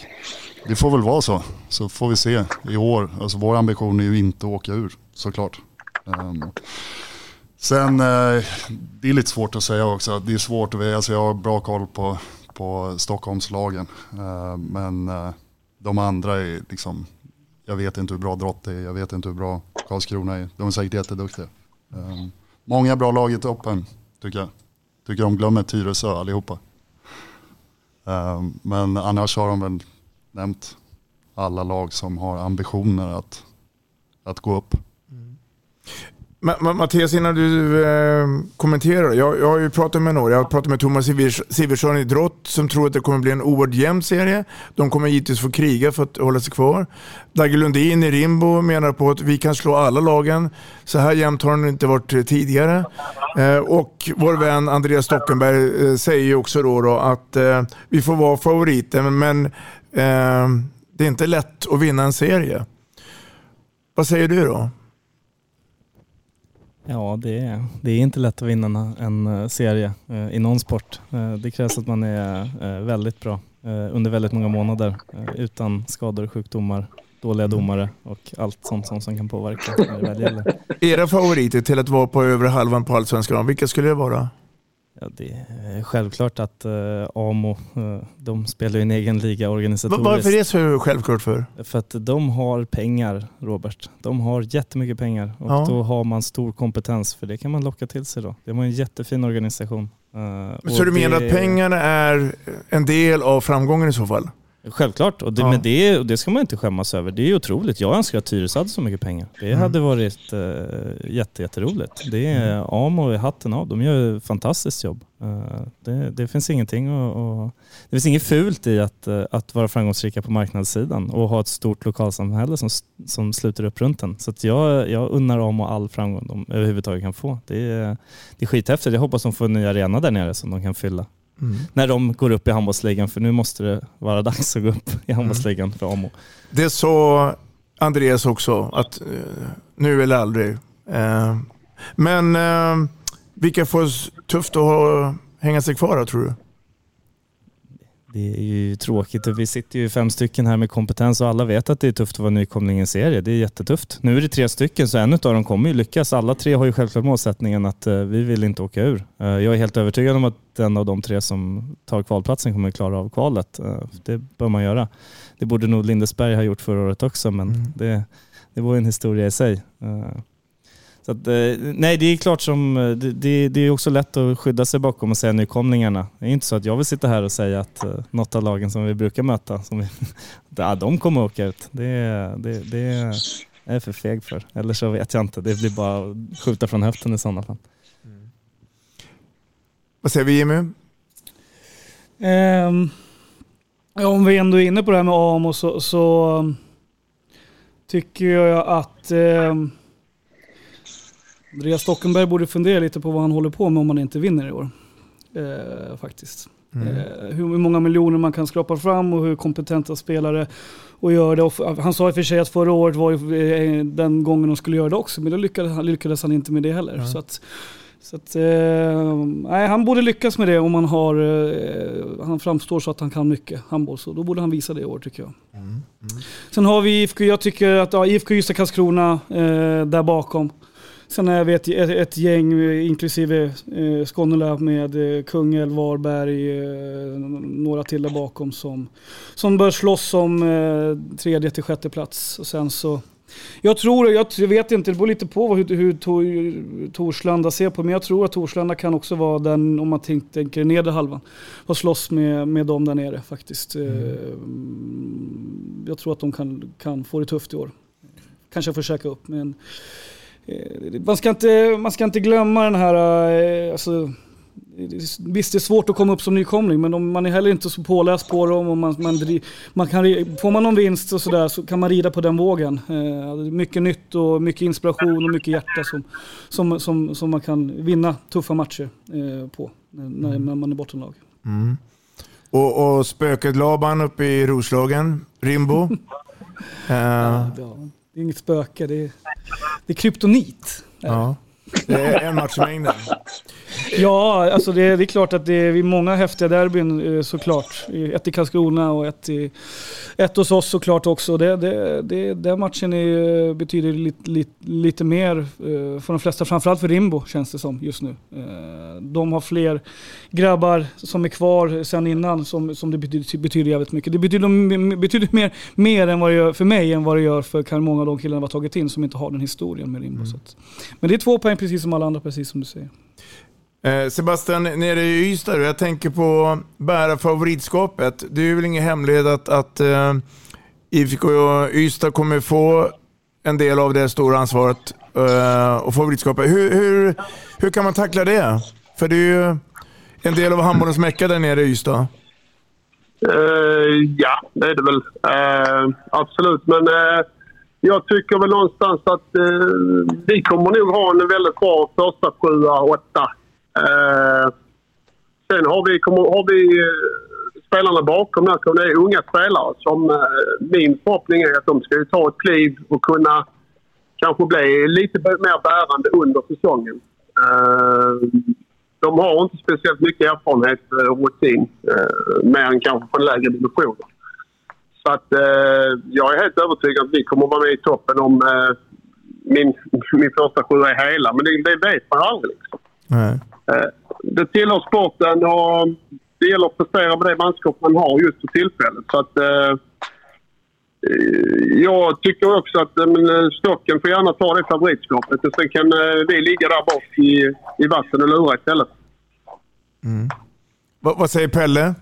det får väl vara så, så får vi se i år. Alltså vår ambition är ju inte att åka ur såklart. Um, Sen, uh, det är lite svårt att säga också. Det är svårt att alltså jag har bra koll på, på Stockholmslagen. Uh, Men uh, de andra är liksom, jag vet inte hur bra Drott är, jag vet inte hur bra Karlskrona är. De är säkert jätteduktiga. Um, Många bra lag i toppen, tycker jag. Tycker de glömmer Tyresö allihopa. Um, Men annars har de väl nämnt alla lag som har ambitioner att, att gå upp. Mattias, innan du eh, kommenterar. Jag, jag har ju pratat med några. Jag har pratat med Thomas Sivertsson Siversson i Drott som tror att det kommer bli en oerhört jämn serie. De kommer givetvis få kriga för att hålla sig kvar. Dagge Lundin i Rimbo menar på att vi kan slå alla lagen. Så här jämnt har det inte varit eh, tidigare. Eh, och vår vän Andreas Stockenberg eh, säger ju också då, då att eh, vi får vara favoriter men eh, det är inte lätt att vinna en serie. Vad säger du då? Ja, det är, det är inte lätt att vinna en, eh, serie eh, i någon sport. Eh, det krävs att man är väldigt bra under väldigt många månader utan skador, sjukdomar, dåliga domare och allt sånt som, som kan påverka när det väl gäller. Era favoriter till att vara på övre halvan på Allsvenskan, vilka skulle det vara? Ja, det är självklart att eh, AMO, eh, de spelar ju en egen liga organisatoriskt. Varför är det så självklart för? För att de har pengar, Robert. De har jättemycket pengar och Ja. då har man stor kompetens för det kan man locka till sig då. Det var en jättefin organisation. Eh, Så du menar det- att pengarna är en del av framgången i så fall? Självklart, och det, Ja. men det, och det ska man inte skämmas över. Det är otroligt. Jag önskar att Tyresö hade så mycket pengar. Det Mm. hade varit uh, jätte, jätteroligt. Det är Amo i hatten av. De gör ett fantastiskt jobb. Eh, det, det finns ingenting att, att- Det finns inget fult i att, eh, att vara framgångsrika på marknadssidan och ha ett stort lokalsamhälle som, som sluter upp runt en. Så jag, jag unnar Amo all framgång de överhuvudtaget kan få. Det är, det är skithäftigt. Jag hoppas de får en ny arena där nere som de kan fylla Mm. när de går upp i handbollsligan. För nu måste det vara dags att gå upp i handbollsligan för Amo. Det sa Andreas också, att eh, nu eller aldrig. Eh, men eh, vilka får tufft att ha, hänga sig kvar då, tror du? Det är ju tråkigt. Vi sitter ju fem stycken här med kompetens och alla vet att det är tufft att vara nykomling i en serie. Det är jättetufft. Nu är det tre stycken så en av dem kommer ju lyckas. Alla tre har ju självklart målsättningen att eh, vi vill inte åka ur. Eh, jag är helt övertygad om att en av de tre som tar kvalplatsen kommer klara av kvalet. Eh, det bör man göra. Det borde nog Lindesberg ha gjort förra året också men det, det var en historia i sig. Så att, eh, nej, det är klart som, eh, det, det, det är också lätt att skydda sig bakom och säga nykomlingarna. Det är inte så att jag vill sitta här och säga att eh, något av lagen som vi brukar möta, som vi, ja, de kommer att åka ut. Det, det, det är jag för feg för. Eller så vet jag inte. Det blir bara att skjuta från höften i sådana fall. Vad säger vi Jimmy? Ja, om vi ändå är inne på det här med Amo så, så um, tycker jag att um, Andreas Stockenberg borde fundera lite på vad han håller på med om han inte vinner i år. Eh, faktiskt. Mm. Eh, hur många miljoner man kan skrapa fram och hur kompetenta spelare och gör det. Och han sa i och för sig att förra året var eh, den gången de skulle göra det också, men då lyckades han, lyckades han inte med det heller. Så att, så att, eh, nej, han borde lyckas med det om han, har, eh, han framstår så att han kan mycket handboll. Så då borde han visa det i år tycker jag. Sen har vi IFK, jag tycker att ja, IFK Ystad Karlskrona eh, där bakom. Sen är vi ett, ett, ett gäng inklusive eh, Skånela med eh, Kungälv, Varberg, eh, några till där bakom som, som bör slåss om eh, tredje till sjätte plats. Och sen så jag tror, jag vet inte, det beror lite på hur, hur Tor- Torslanda ser på men jag tror att Torslanda kan också vara den, om man tänk- tänker nedre halvan, och slåss med, med dem där nere faktiskt. Eh, Jag tror att de kan, kan få det tufft i år. Kanske får käka upp men man ska inte, man ska inte glömma den här, eh, alltså, Visst det är svårt att komma upp som nykomling men man är heller inte så påläst på dem och man, man, dri- man kan, får man någon vinst och sådär så kan man rida på den vågen. Eh, är mycket nytt och mycket inspiration och mycket hjärta som, som, som, som man kan vinna tuffa matcher eh, på när, när man är bottenlag. Mm. Och, och spöket Laban uppe i Roslagen, Rimbo. Eh, Ja, det är inget spöke, det är, det är kryptonit. ja. Det är en match i mängden. Ja, alltså det, det är klart att det är många häftiga derbyn eh, såklart. Ett i Karlskrona och ett, i, ett hos oss såklart också. Det, det, det, den matchen är, betyder lite, lite, lite mer eh, för de flesta, framförallt för Rimbo känns det som just nu. Eh, De har fler grabbar som är kvar sen innan som, som det betyder, betyder jävligt mycket. Det betyder, betyder mer, mer än vad det gör för mig än vad det gör för kan många av de killarna vi har tagit in som inte har den historien med Rimbo. Så att, men det är två poäng precis som alla andra, precis som du säger. Eh, Sebastian, nere i Ystad, jag tänker på bära favoritskapet. Det är väl ingen hemlighet att, att eh, IFK Ystad kommer få en del av det stora ansvaret eh, och favoritskapet. Hur, hur, hur kan man tackla det? För det är ju en del av handbollens mecka där nere i Ystad. Eh, ja, det är det väl. Eh, absolut. Men eh, jag tycker väl någonstans att eh, vi kommer nog ha en väldigt bra första sjua, åtta. Eh, sen har vi, kommer, har vi eh, spelarna bakom där, som är unga spelare som eh, min förhoppning är att de ska ju ta ett kliv och kunna kanske bli lite mer bärande under säsongen. Eh, de har inte speciellt mycket erfarenhet eh, och rutin, eh, mer än kanske från lägre divisioner. Så att eh, jag är helt övertygad att vi kommer vara med i toppen om eh, min, min första sjua är hela. Men det, det vet man aldrig. Liksom. Nej. Eh, det tillhör sporten och det gäller att prestera med det manskap man har just för tillfället. Så att, eh, eh, jag tycker också att eh, men, Stocken får gärna ta det favoritskapet. Och sen kan vi ligga där bak i, i vassen och lura istället. Mm. Vad säger Pelle?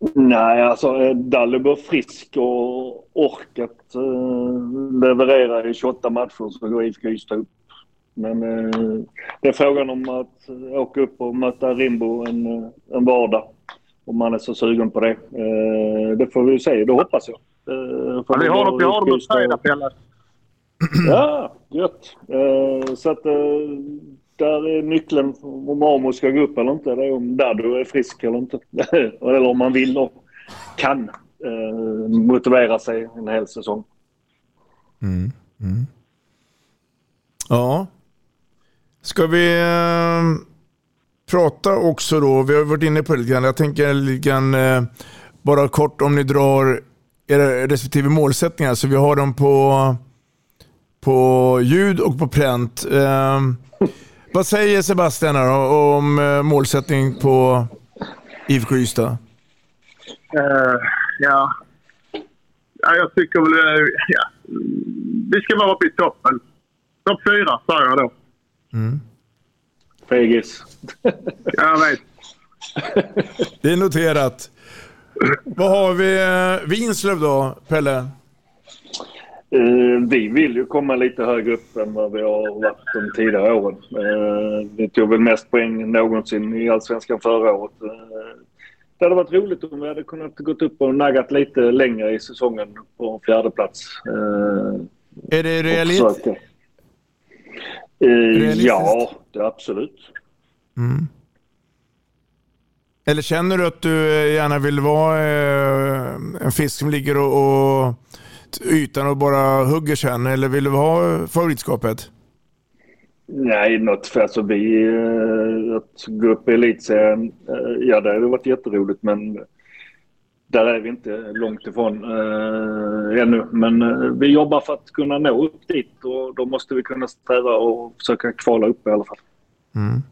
Nej, alltså eh, Dalibor frisk och orkat uh, leverera i 28 matcher så går IFK Ystad upp. Men uh, det är frågan om att åka upp och möta Rimbo en, en vardag. Om man är så sugen på det. Uh, det får vi se, det hoppas jag. Uh, ja, vi har dem, vi har på fredag, Pelle. Ja, gött. så att där är nyckeln om Amo ska gå upp eller inte. Det är om Dado är frisk eller inte. eller om man vill och kan eh, motivera sig en hel säsong. Mm. Mm. Ja. Ska vi eh, prata också då, vi har varit inne på det lite grann. Jag tänker lite grann, eh, bara kort om ni drar era respektive målsättningar så vi har dem på, på ljud och på pränt. Eh, vad säger Sebastian om eh, målsättning på IFK Ystad? Uh, ja. ja, jag tycker väl... Uh, ja. Vi ska vara uppe i toppen. Topp fyra, sa jag då. Mm. Fegis. jag vet. Det är noterat. Vad har vi? Vinslöv då, Pelle? Uh, vi vill ju komma lite högre upp än vad vi har varit de tidigare åren. Uh, vi tog väl mest poäng någonsin i Allsvenskan förra året. Uh, det hade varit roligt om vi hade kunnat gått upp och naggat lite längre i säsongen på fjärde plats. Är det realist? realistiskt? Ja, det absolut. Mm. Eller känner du att du gärna vill vara en fisk som ligger och ytan och bara hugger sen? Eller vill du ha favoritskapet? Nej, något för alltså vi... Eh, att gå upp i elitserien, eh, ja det hade varit jätteroligt men där är vi inte långt ifrån äh, ännu. Men äh, vi jobbar för att kunna nå upp dit och då måste vi kunna sträva och försöka kvala upp i alla fall. Mm.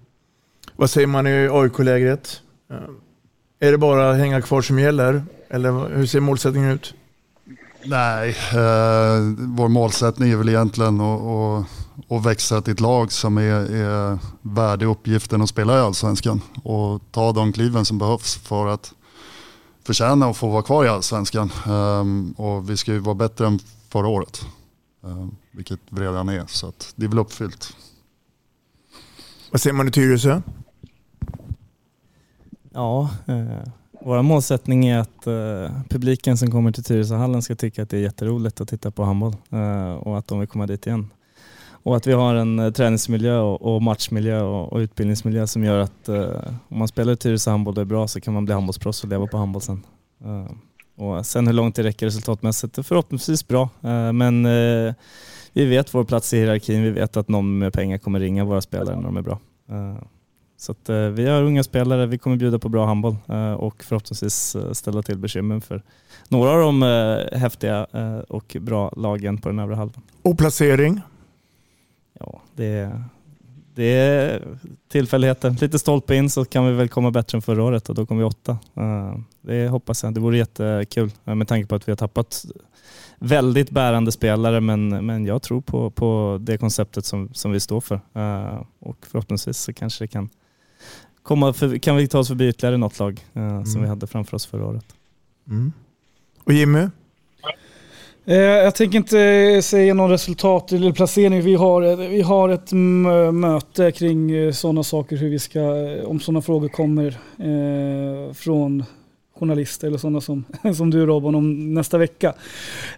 Vad säger man i AIK-lägret? Är det bara hänga kvar som gäller? Eller hur ser målsättningen ut? Nej, eh, vår målsättning är väl egentligen att, att, att växa till ett lag som är, är värdig uppgiften att spela i Allsvenskan och ta de kliven som behövs för att förtjäna att få vara kvar i Allsvenskan. Um, och vi ska ju vara bättre än förra året, um, vilket vi redan är, så att det är väl uppfyllt. Vad säger man i Tyresö? Ja, eh vår målsättning är att eh, publiken som kommer till Tyresöhallen ska tycka att det är jätteroligt att titta på handboll eh, och att de vill komma dit igen. Och att vi har en eh, träningsmiljö och, och matchmiljö och, och, utbildningsmiljö som gör att eh, om man spelar i Tyresö handboll och är bra så kan man bli handbollsproffs och leva på handboll sen. Eh, och sen hur långt det räcker resultatmässigt, är förhoppningsvis bra. Eh, men vi vet vår plats i hierarkin, vi vet att någon med pengar kommer ringa våra spelare när de är bra. Så att, eh, vi har unga spelare, vi kommer bjuda på bra handboll eh, och förhoppningsvis eh, ställa till bekymmer för några av de häftiga och bra lagen på den övre halvan. Och placering? Ja, det, det är tillfälligheter. Lite stolpe in så kan vi väl komma bättre än förra året och då kommer vi åtta. Det hoppas jag. Det vore jättekul med tanke på att vi har tappat väldigt bärande spelare men, men jag tror på, på det konceptet som, som vi står för. Och förhoppningsvis så kanske det kan komma för, kan vi ta oss förbi ytterligare något lag eh, mm. som vi hade framför oss förra året. Mm. Och Jimmy? Eh, jag tänker inte säga någon resultat eller placering. Vi har, vi har ett möte kring eh, sådana saker, hur vi ska, om sådana frågor kommer eh, från journalister eller sådana som, som du Robin om nästa vecka.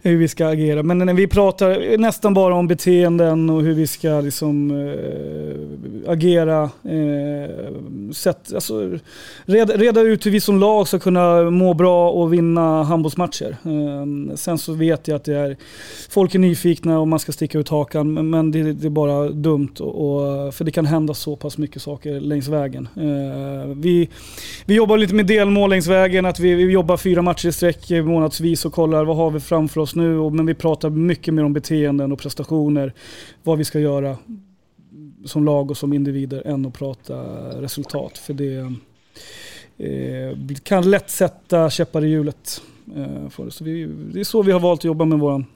Hur vi ska agera. Men när vi pratar nästan bara om beteenden och hur vi ska liksom, äh, agera. Äh, sätt, alltså, reda, reda, ut hur vi som lag ska kunna må bra och vinna handbollsmatcher. Äh, sen så vet jag att det är, folk är nyfikna och man ska sticka ut hakan men det, det är bara dumt. Och, och, för det kan hända så pass mycket saker längs vägen. Ehm, vi, vi jobbar lite med delmål längs vägen att vi, vi jobbar fyra matcher i sträck månadsvis och kollar vad har vi framför oss nu. Och, men vi pratar mycket mer om beteenden och prestationer. Vad vi ska göra som lag och som individer än att prata resultat. För det eh, kan lätt sätta käppar i hjulet. Eh, för det. Så vi, det är så vi har valt att jobba med vår mm.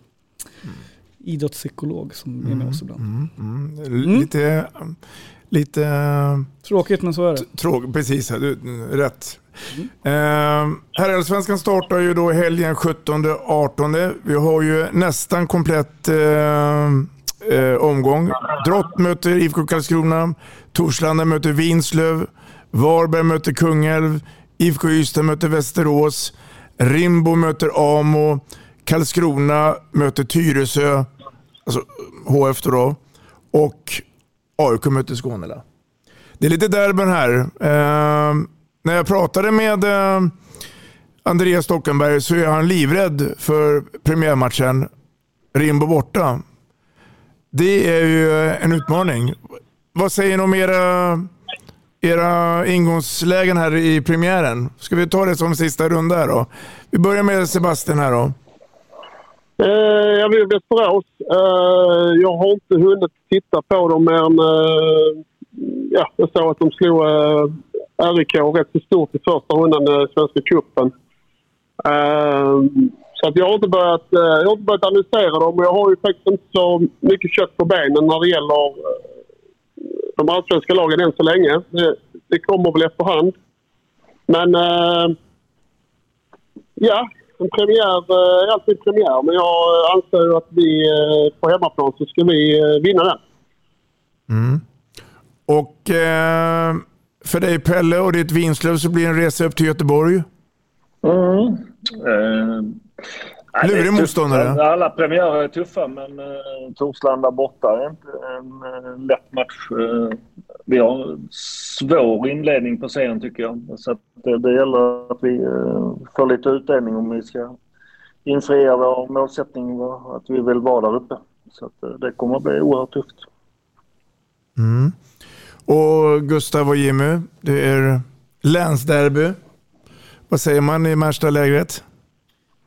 idrottspsykolog som är med oss ibland. Mm, mm. mm. Lite lite... eh, Tråkigt men så är det. Tråkigt, precis. Du, rätt. Eh, Herrallsvenskan startar ju då helgen 17-18. Vi har ju nästan komplett eh, eh, omgång. Drott möter IFK Karlskrona. Torslanda möter Vinslöv. Varberg möter Kungälv. IFK Ystad möter Västerås. Rimbo möter Amo. Karlskrona möter Tyresö. Alltså HF då. Och AIK möter Skånela. Det är lite derbyn här. Eh, när jag pratade med eh, Andreas Stockenberg så är han livrädd för premiärmatchen Rimbo borta. Det är ju en utmaning. Vad säger ni om era, era ingångslägen här i premiären? Ska vi ta det som sista runda här då? Vi börjar med Sebastian här då. Eh, jag i Västerås. Eh, jag har inte hunnit titta på dem men eh, ja, jag såg att de slog eh, RIK rätt så stort i första rundan i Svenska cupen. Eh, så att jag, har inte börjat, eh, jag har inte börjat analysera dem och jag har ju faktiskt inte så mycket kött på benen när det gäller eh, de allsvenska lagen än så länge. Det, det kommer väl efterhand. Men eh, ja, en premiär eh, är alltid premiär. Men jag anser att vi eh, på hemmaplan så ska vi eh, vinna den. Mm. Och eh, för dig Pelle och ditt Vinslöv så blir det en resa upp till Göteborg. Mm. Eh, Lurig motståndare. Alla premiärer är tuffa men eh, Torslanda borta är inte en eh, lätt match. Eh, vi har svår inledning på serien tycker jag. Så att det, det gäller att vi eh, får lite utdelning om vi ska infria vår målsättning var att vi vill vara där uppe. Så att, eh, det kommer att bli oerhört tufft. Mm. Och Gustav och Jimmy, det är länsderby. Vad säger man i Märsta-lägret?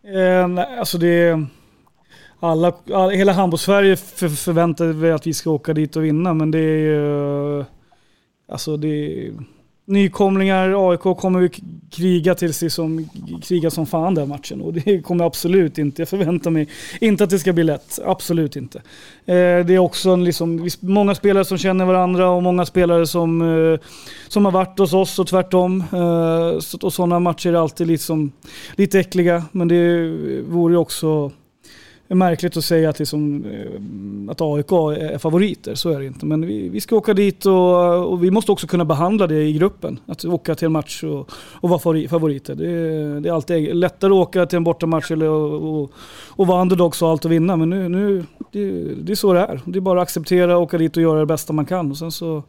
Eh, nej, alltså det. Alla, all, hela handbolls-Sverige för, förväntar sig att vi ska åka dit och vinna, men det är ju... Alltså det är... Nykomlingar, AIK kommer vi kriga till sig som, kriga som fan den matchen. Och det kommer jag absolut inte. Jag förväntar mig inte att det ska bli lätt. Absolut inte. Eh, det är också en liksom, många spelare som känner varandra och många spelare som, eh, som har varit hos oss och tvärtom. Eh, så, och sådana matcher är alltid liksom, lite äckliga. Men det vore ju också är märkligt att säga att, liksom, att AIK är favoriter, så är det inte. Men vi, vi ska åka dit och, och, vi måste också kunna behandla det i gruppen. Att åka till en match och, och vara favoriter. Det, är- det är alltid lättare att åka till en bortamatch eller, och, och, och vara underdogs och allt och vinna. Men nu, nu det, det är så det är. Det är bara att acceptera, åka dit och göra det bästa man kan. Och sen så,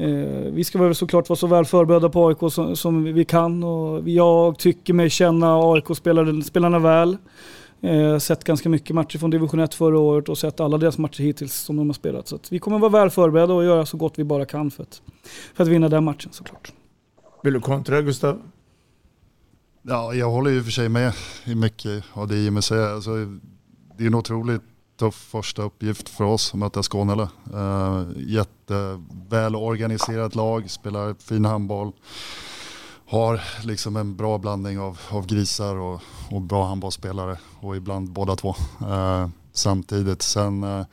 Eh, vi ska väl såklart vara så väl förberedda på AIK som, som vi kan och jag tycker mig känna AIK-spelarna väl. Eh, sett ganska mycket matcher från division 1 förra året och sett alla deras matcher hittills som de har spelat. Så att vi kommer vara väl förberedda och göra så gott vi bara kan för att, för att vinna den matchen såklart. Vill du kontra Gustav? Ja, jag håller ju för sig med i mycket av det Jimmy säger. Alltså, det är en otroligt tuff första uppgift för oss att möta Skånela. Uh, jätteväl organiserat lag, spelar fin handboll. Har liksom en bra blandning av, av grisar och, och bra handbollsspelare och ibland båda två uh, samtidigt. Sen, uh,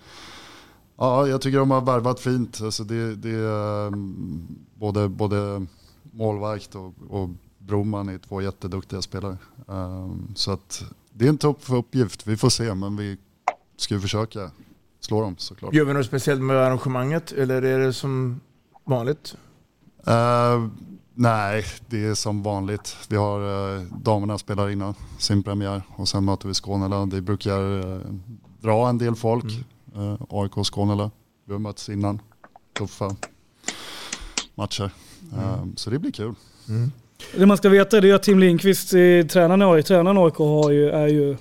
ja, jag tycker de har värvat fint. Alltså det, det är um, både, både målvakt och, och Broman är två jätteduktiga spelare. Um, så att det är en tuff uppgift. Vi får se, men vi ska ju försöka slå dem såklart. Gör vi något speciellt med arrangemanget eller är det som vanligt? Nej, det är som vanligt. Vi har uh, damerna spelar innan sin premiär och sen möter vi Skånela. Det brukar uh, dra en del folk. Uh, AIK och Skånela. Vi har mötts innan. Tuffa matcher. Um, så det blir kul. Mm. Det man ska veta är att Tim Lindqvist, eh, tränaren i AIK, tränaren AIK har ju, är ju,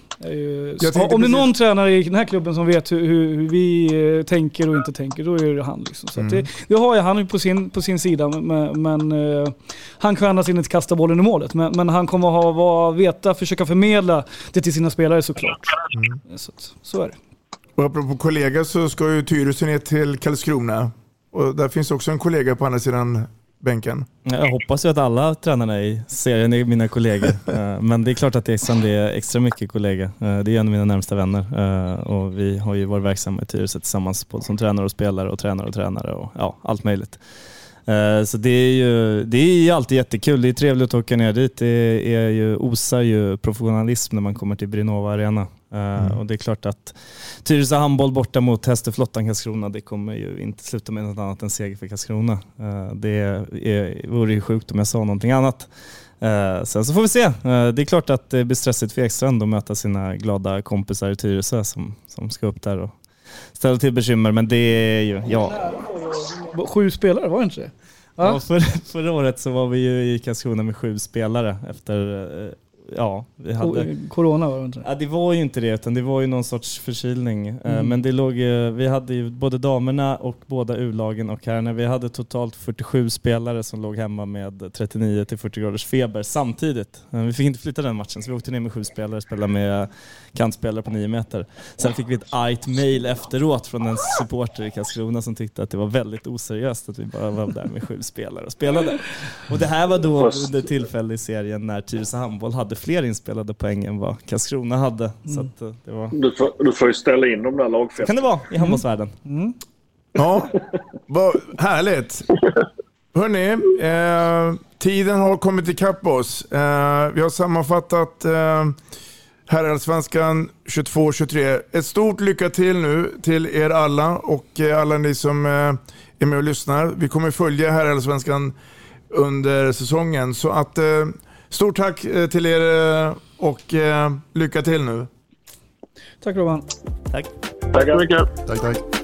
om det är någon tränare i den här klubben som vet hur, hur, vi eh, tänker och inte tänker, då är det han. Liksom. Så Mm. det, det har jag han på sin, på sin sida, men, men eh, han kan annars inte kasta bollen i målet. Men, men han kommer ha, vara, veta, försöka förmedla det till sina spelare såklart. Så, att, så är det. Och apropå kollega så ska ju Tyresö ner till Karlskrona. Och där finns också en kollega på andra sidan bänken? Jag hoppas ju att alla tränarna i serien är mina kollegor. Eh, Men det är klart att Ekstrand är extra mycket kollega. Eh, Det är en av mina närmsta vänner eh, och vi har ju varit verksamma i Tyresö tillsammans både som tränare och spelare och tränare och tränare och ja, allt möjligt. Så det är ju det är alltid jättekul. Det är trevligt att åka ner dit. Det är ju, osar ju professionalism när man kommer till Brinova Arena. Eh, Och det är klart att Tyresö handboll borta mot Hästeflottan Karlskrona, det kommer ju inte sluta med något annat än seger för Karlskrona. Eh, Det är, vore ju sjukt om jag sa någonting annat. Eh, Sen så får vi se. Det är klart att det blir stressigt för Ekstrand att möta sina glada kompisar i Tyresö som, som ska upp där och ställa till bekymmer. Men det är ju, ja. Sju spelare, var det inte det? Ja, för, förra året så var vi ju i Karlskrona med sju spelare efter, ja, vi hade... Co- Corona var det inte? Ja, det var ju inte det, utan det var ju någon sorts förkylning. Eh, Mm. Men det låg, vi hade ju både damerna och båda U-lagen och herrarna. Vi hade totalt 47 spelare som låg hemma med 39 till 40 graders feber samtidigt. Vi fick inte flytta den matchen, så vi åkte ner med sju spelare och spelade med kantspelare på 9 meter. Sen fick vi ett argt mail efteråt från en supporter i Karlskrona som tyckte att det var väldigt oseriöst att vi bara var där med sju spelare och spelade. Och det här var då under tillfälle i serien när Tyresö Handboll hade fler inspelade poäng än vad Karlskrona hade. Så att eh, det var... Du får, du får ju ställa in de där lagfesterna. kan det vara i handbollsvärlden. Ja, vad härligt. Hörni, eh, tiden har kommit ikapp oss. Eh, vi har sammanfattat eh, Herrallsvenskan 22-23. Ett stort lycka till nu till er alla och eh, alla ni som eh, är med och lyssnar. Vi kommer följa Herrallsvenskan under säsongen. Så att eh, stort tack till er och lycka till nu. Tack Robban. Tack. Tack så mycket. Tack, tack.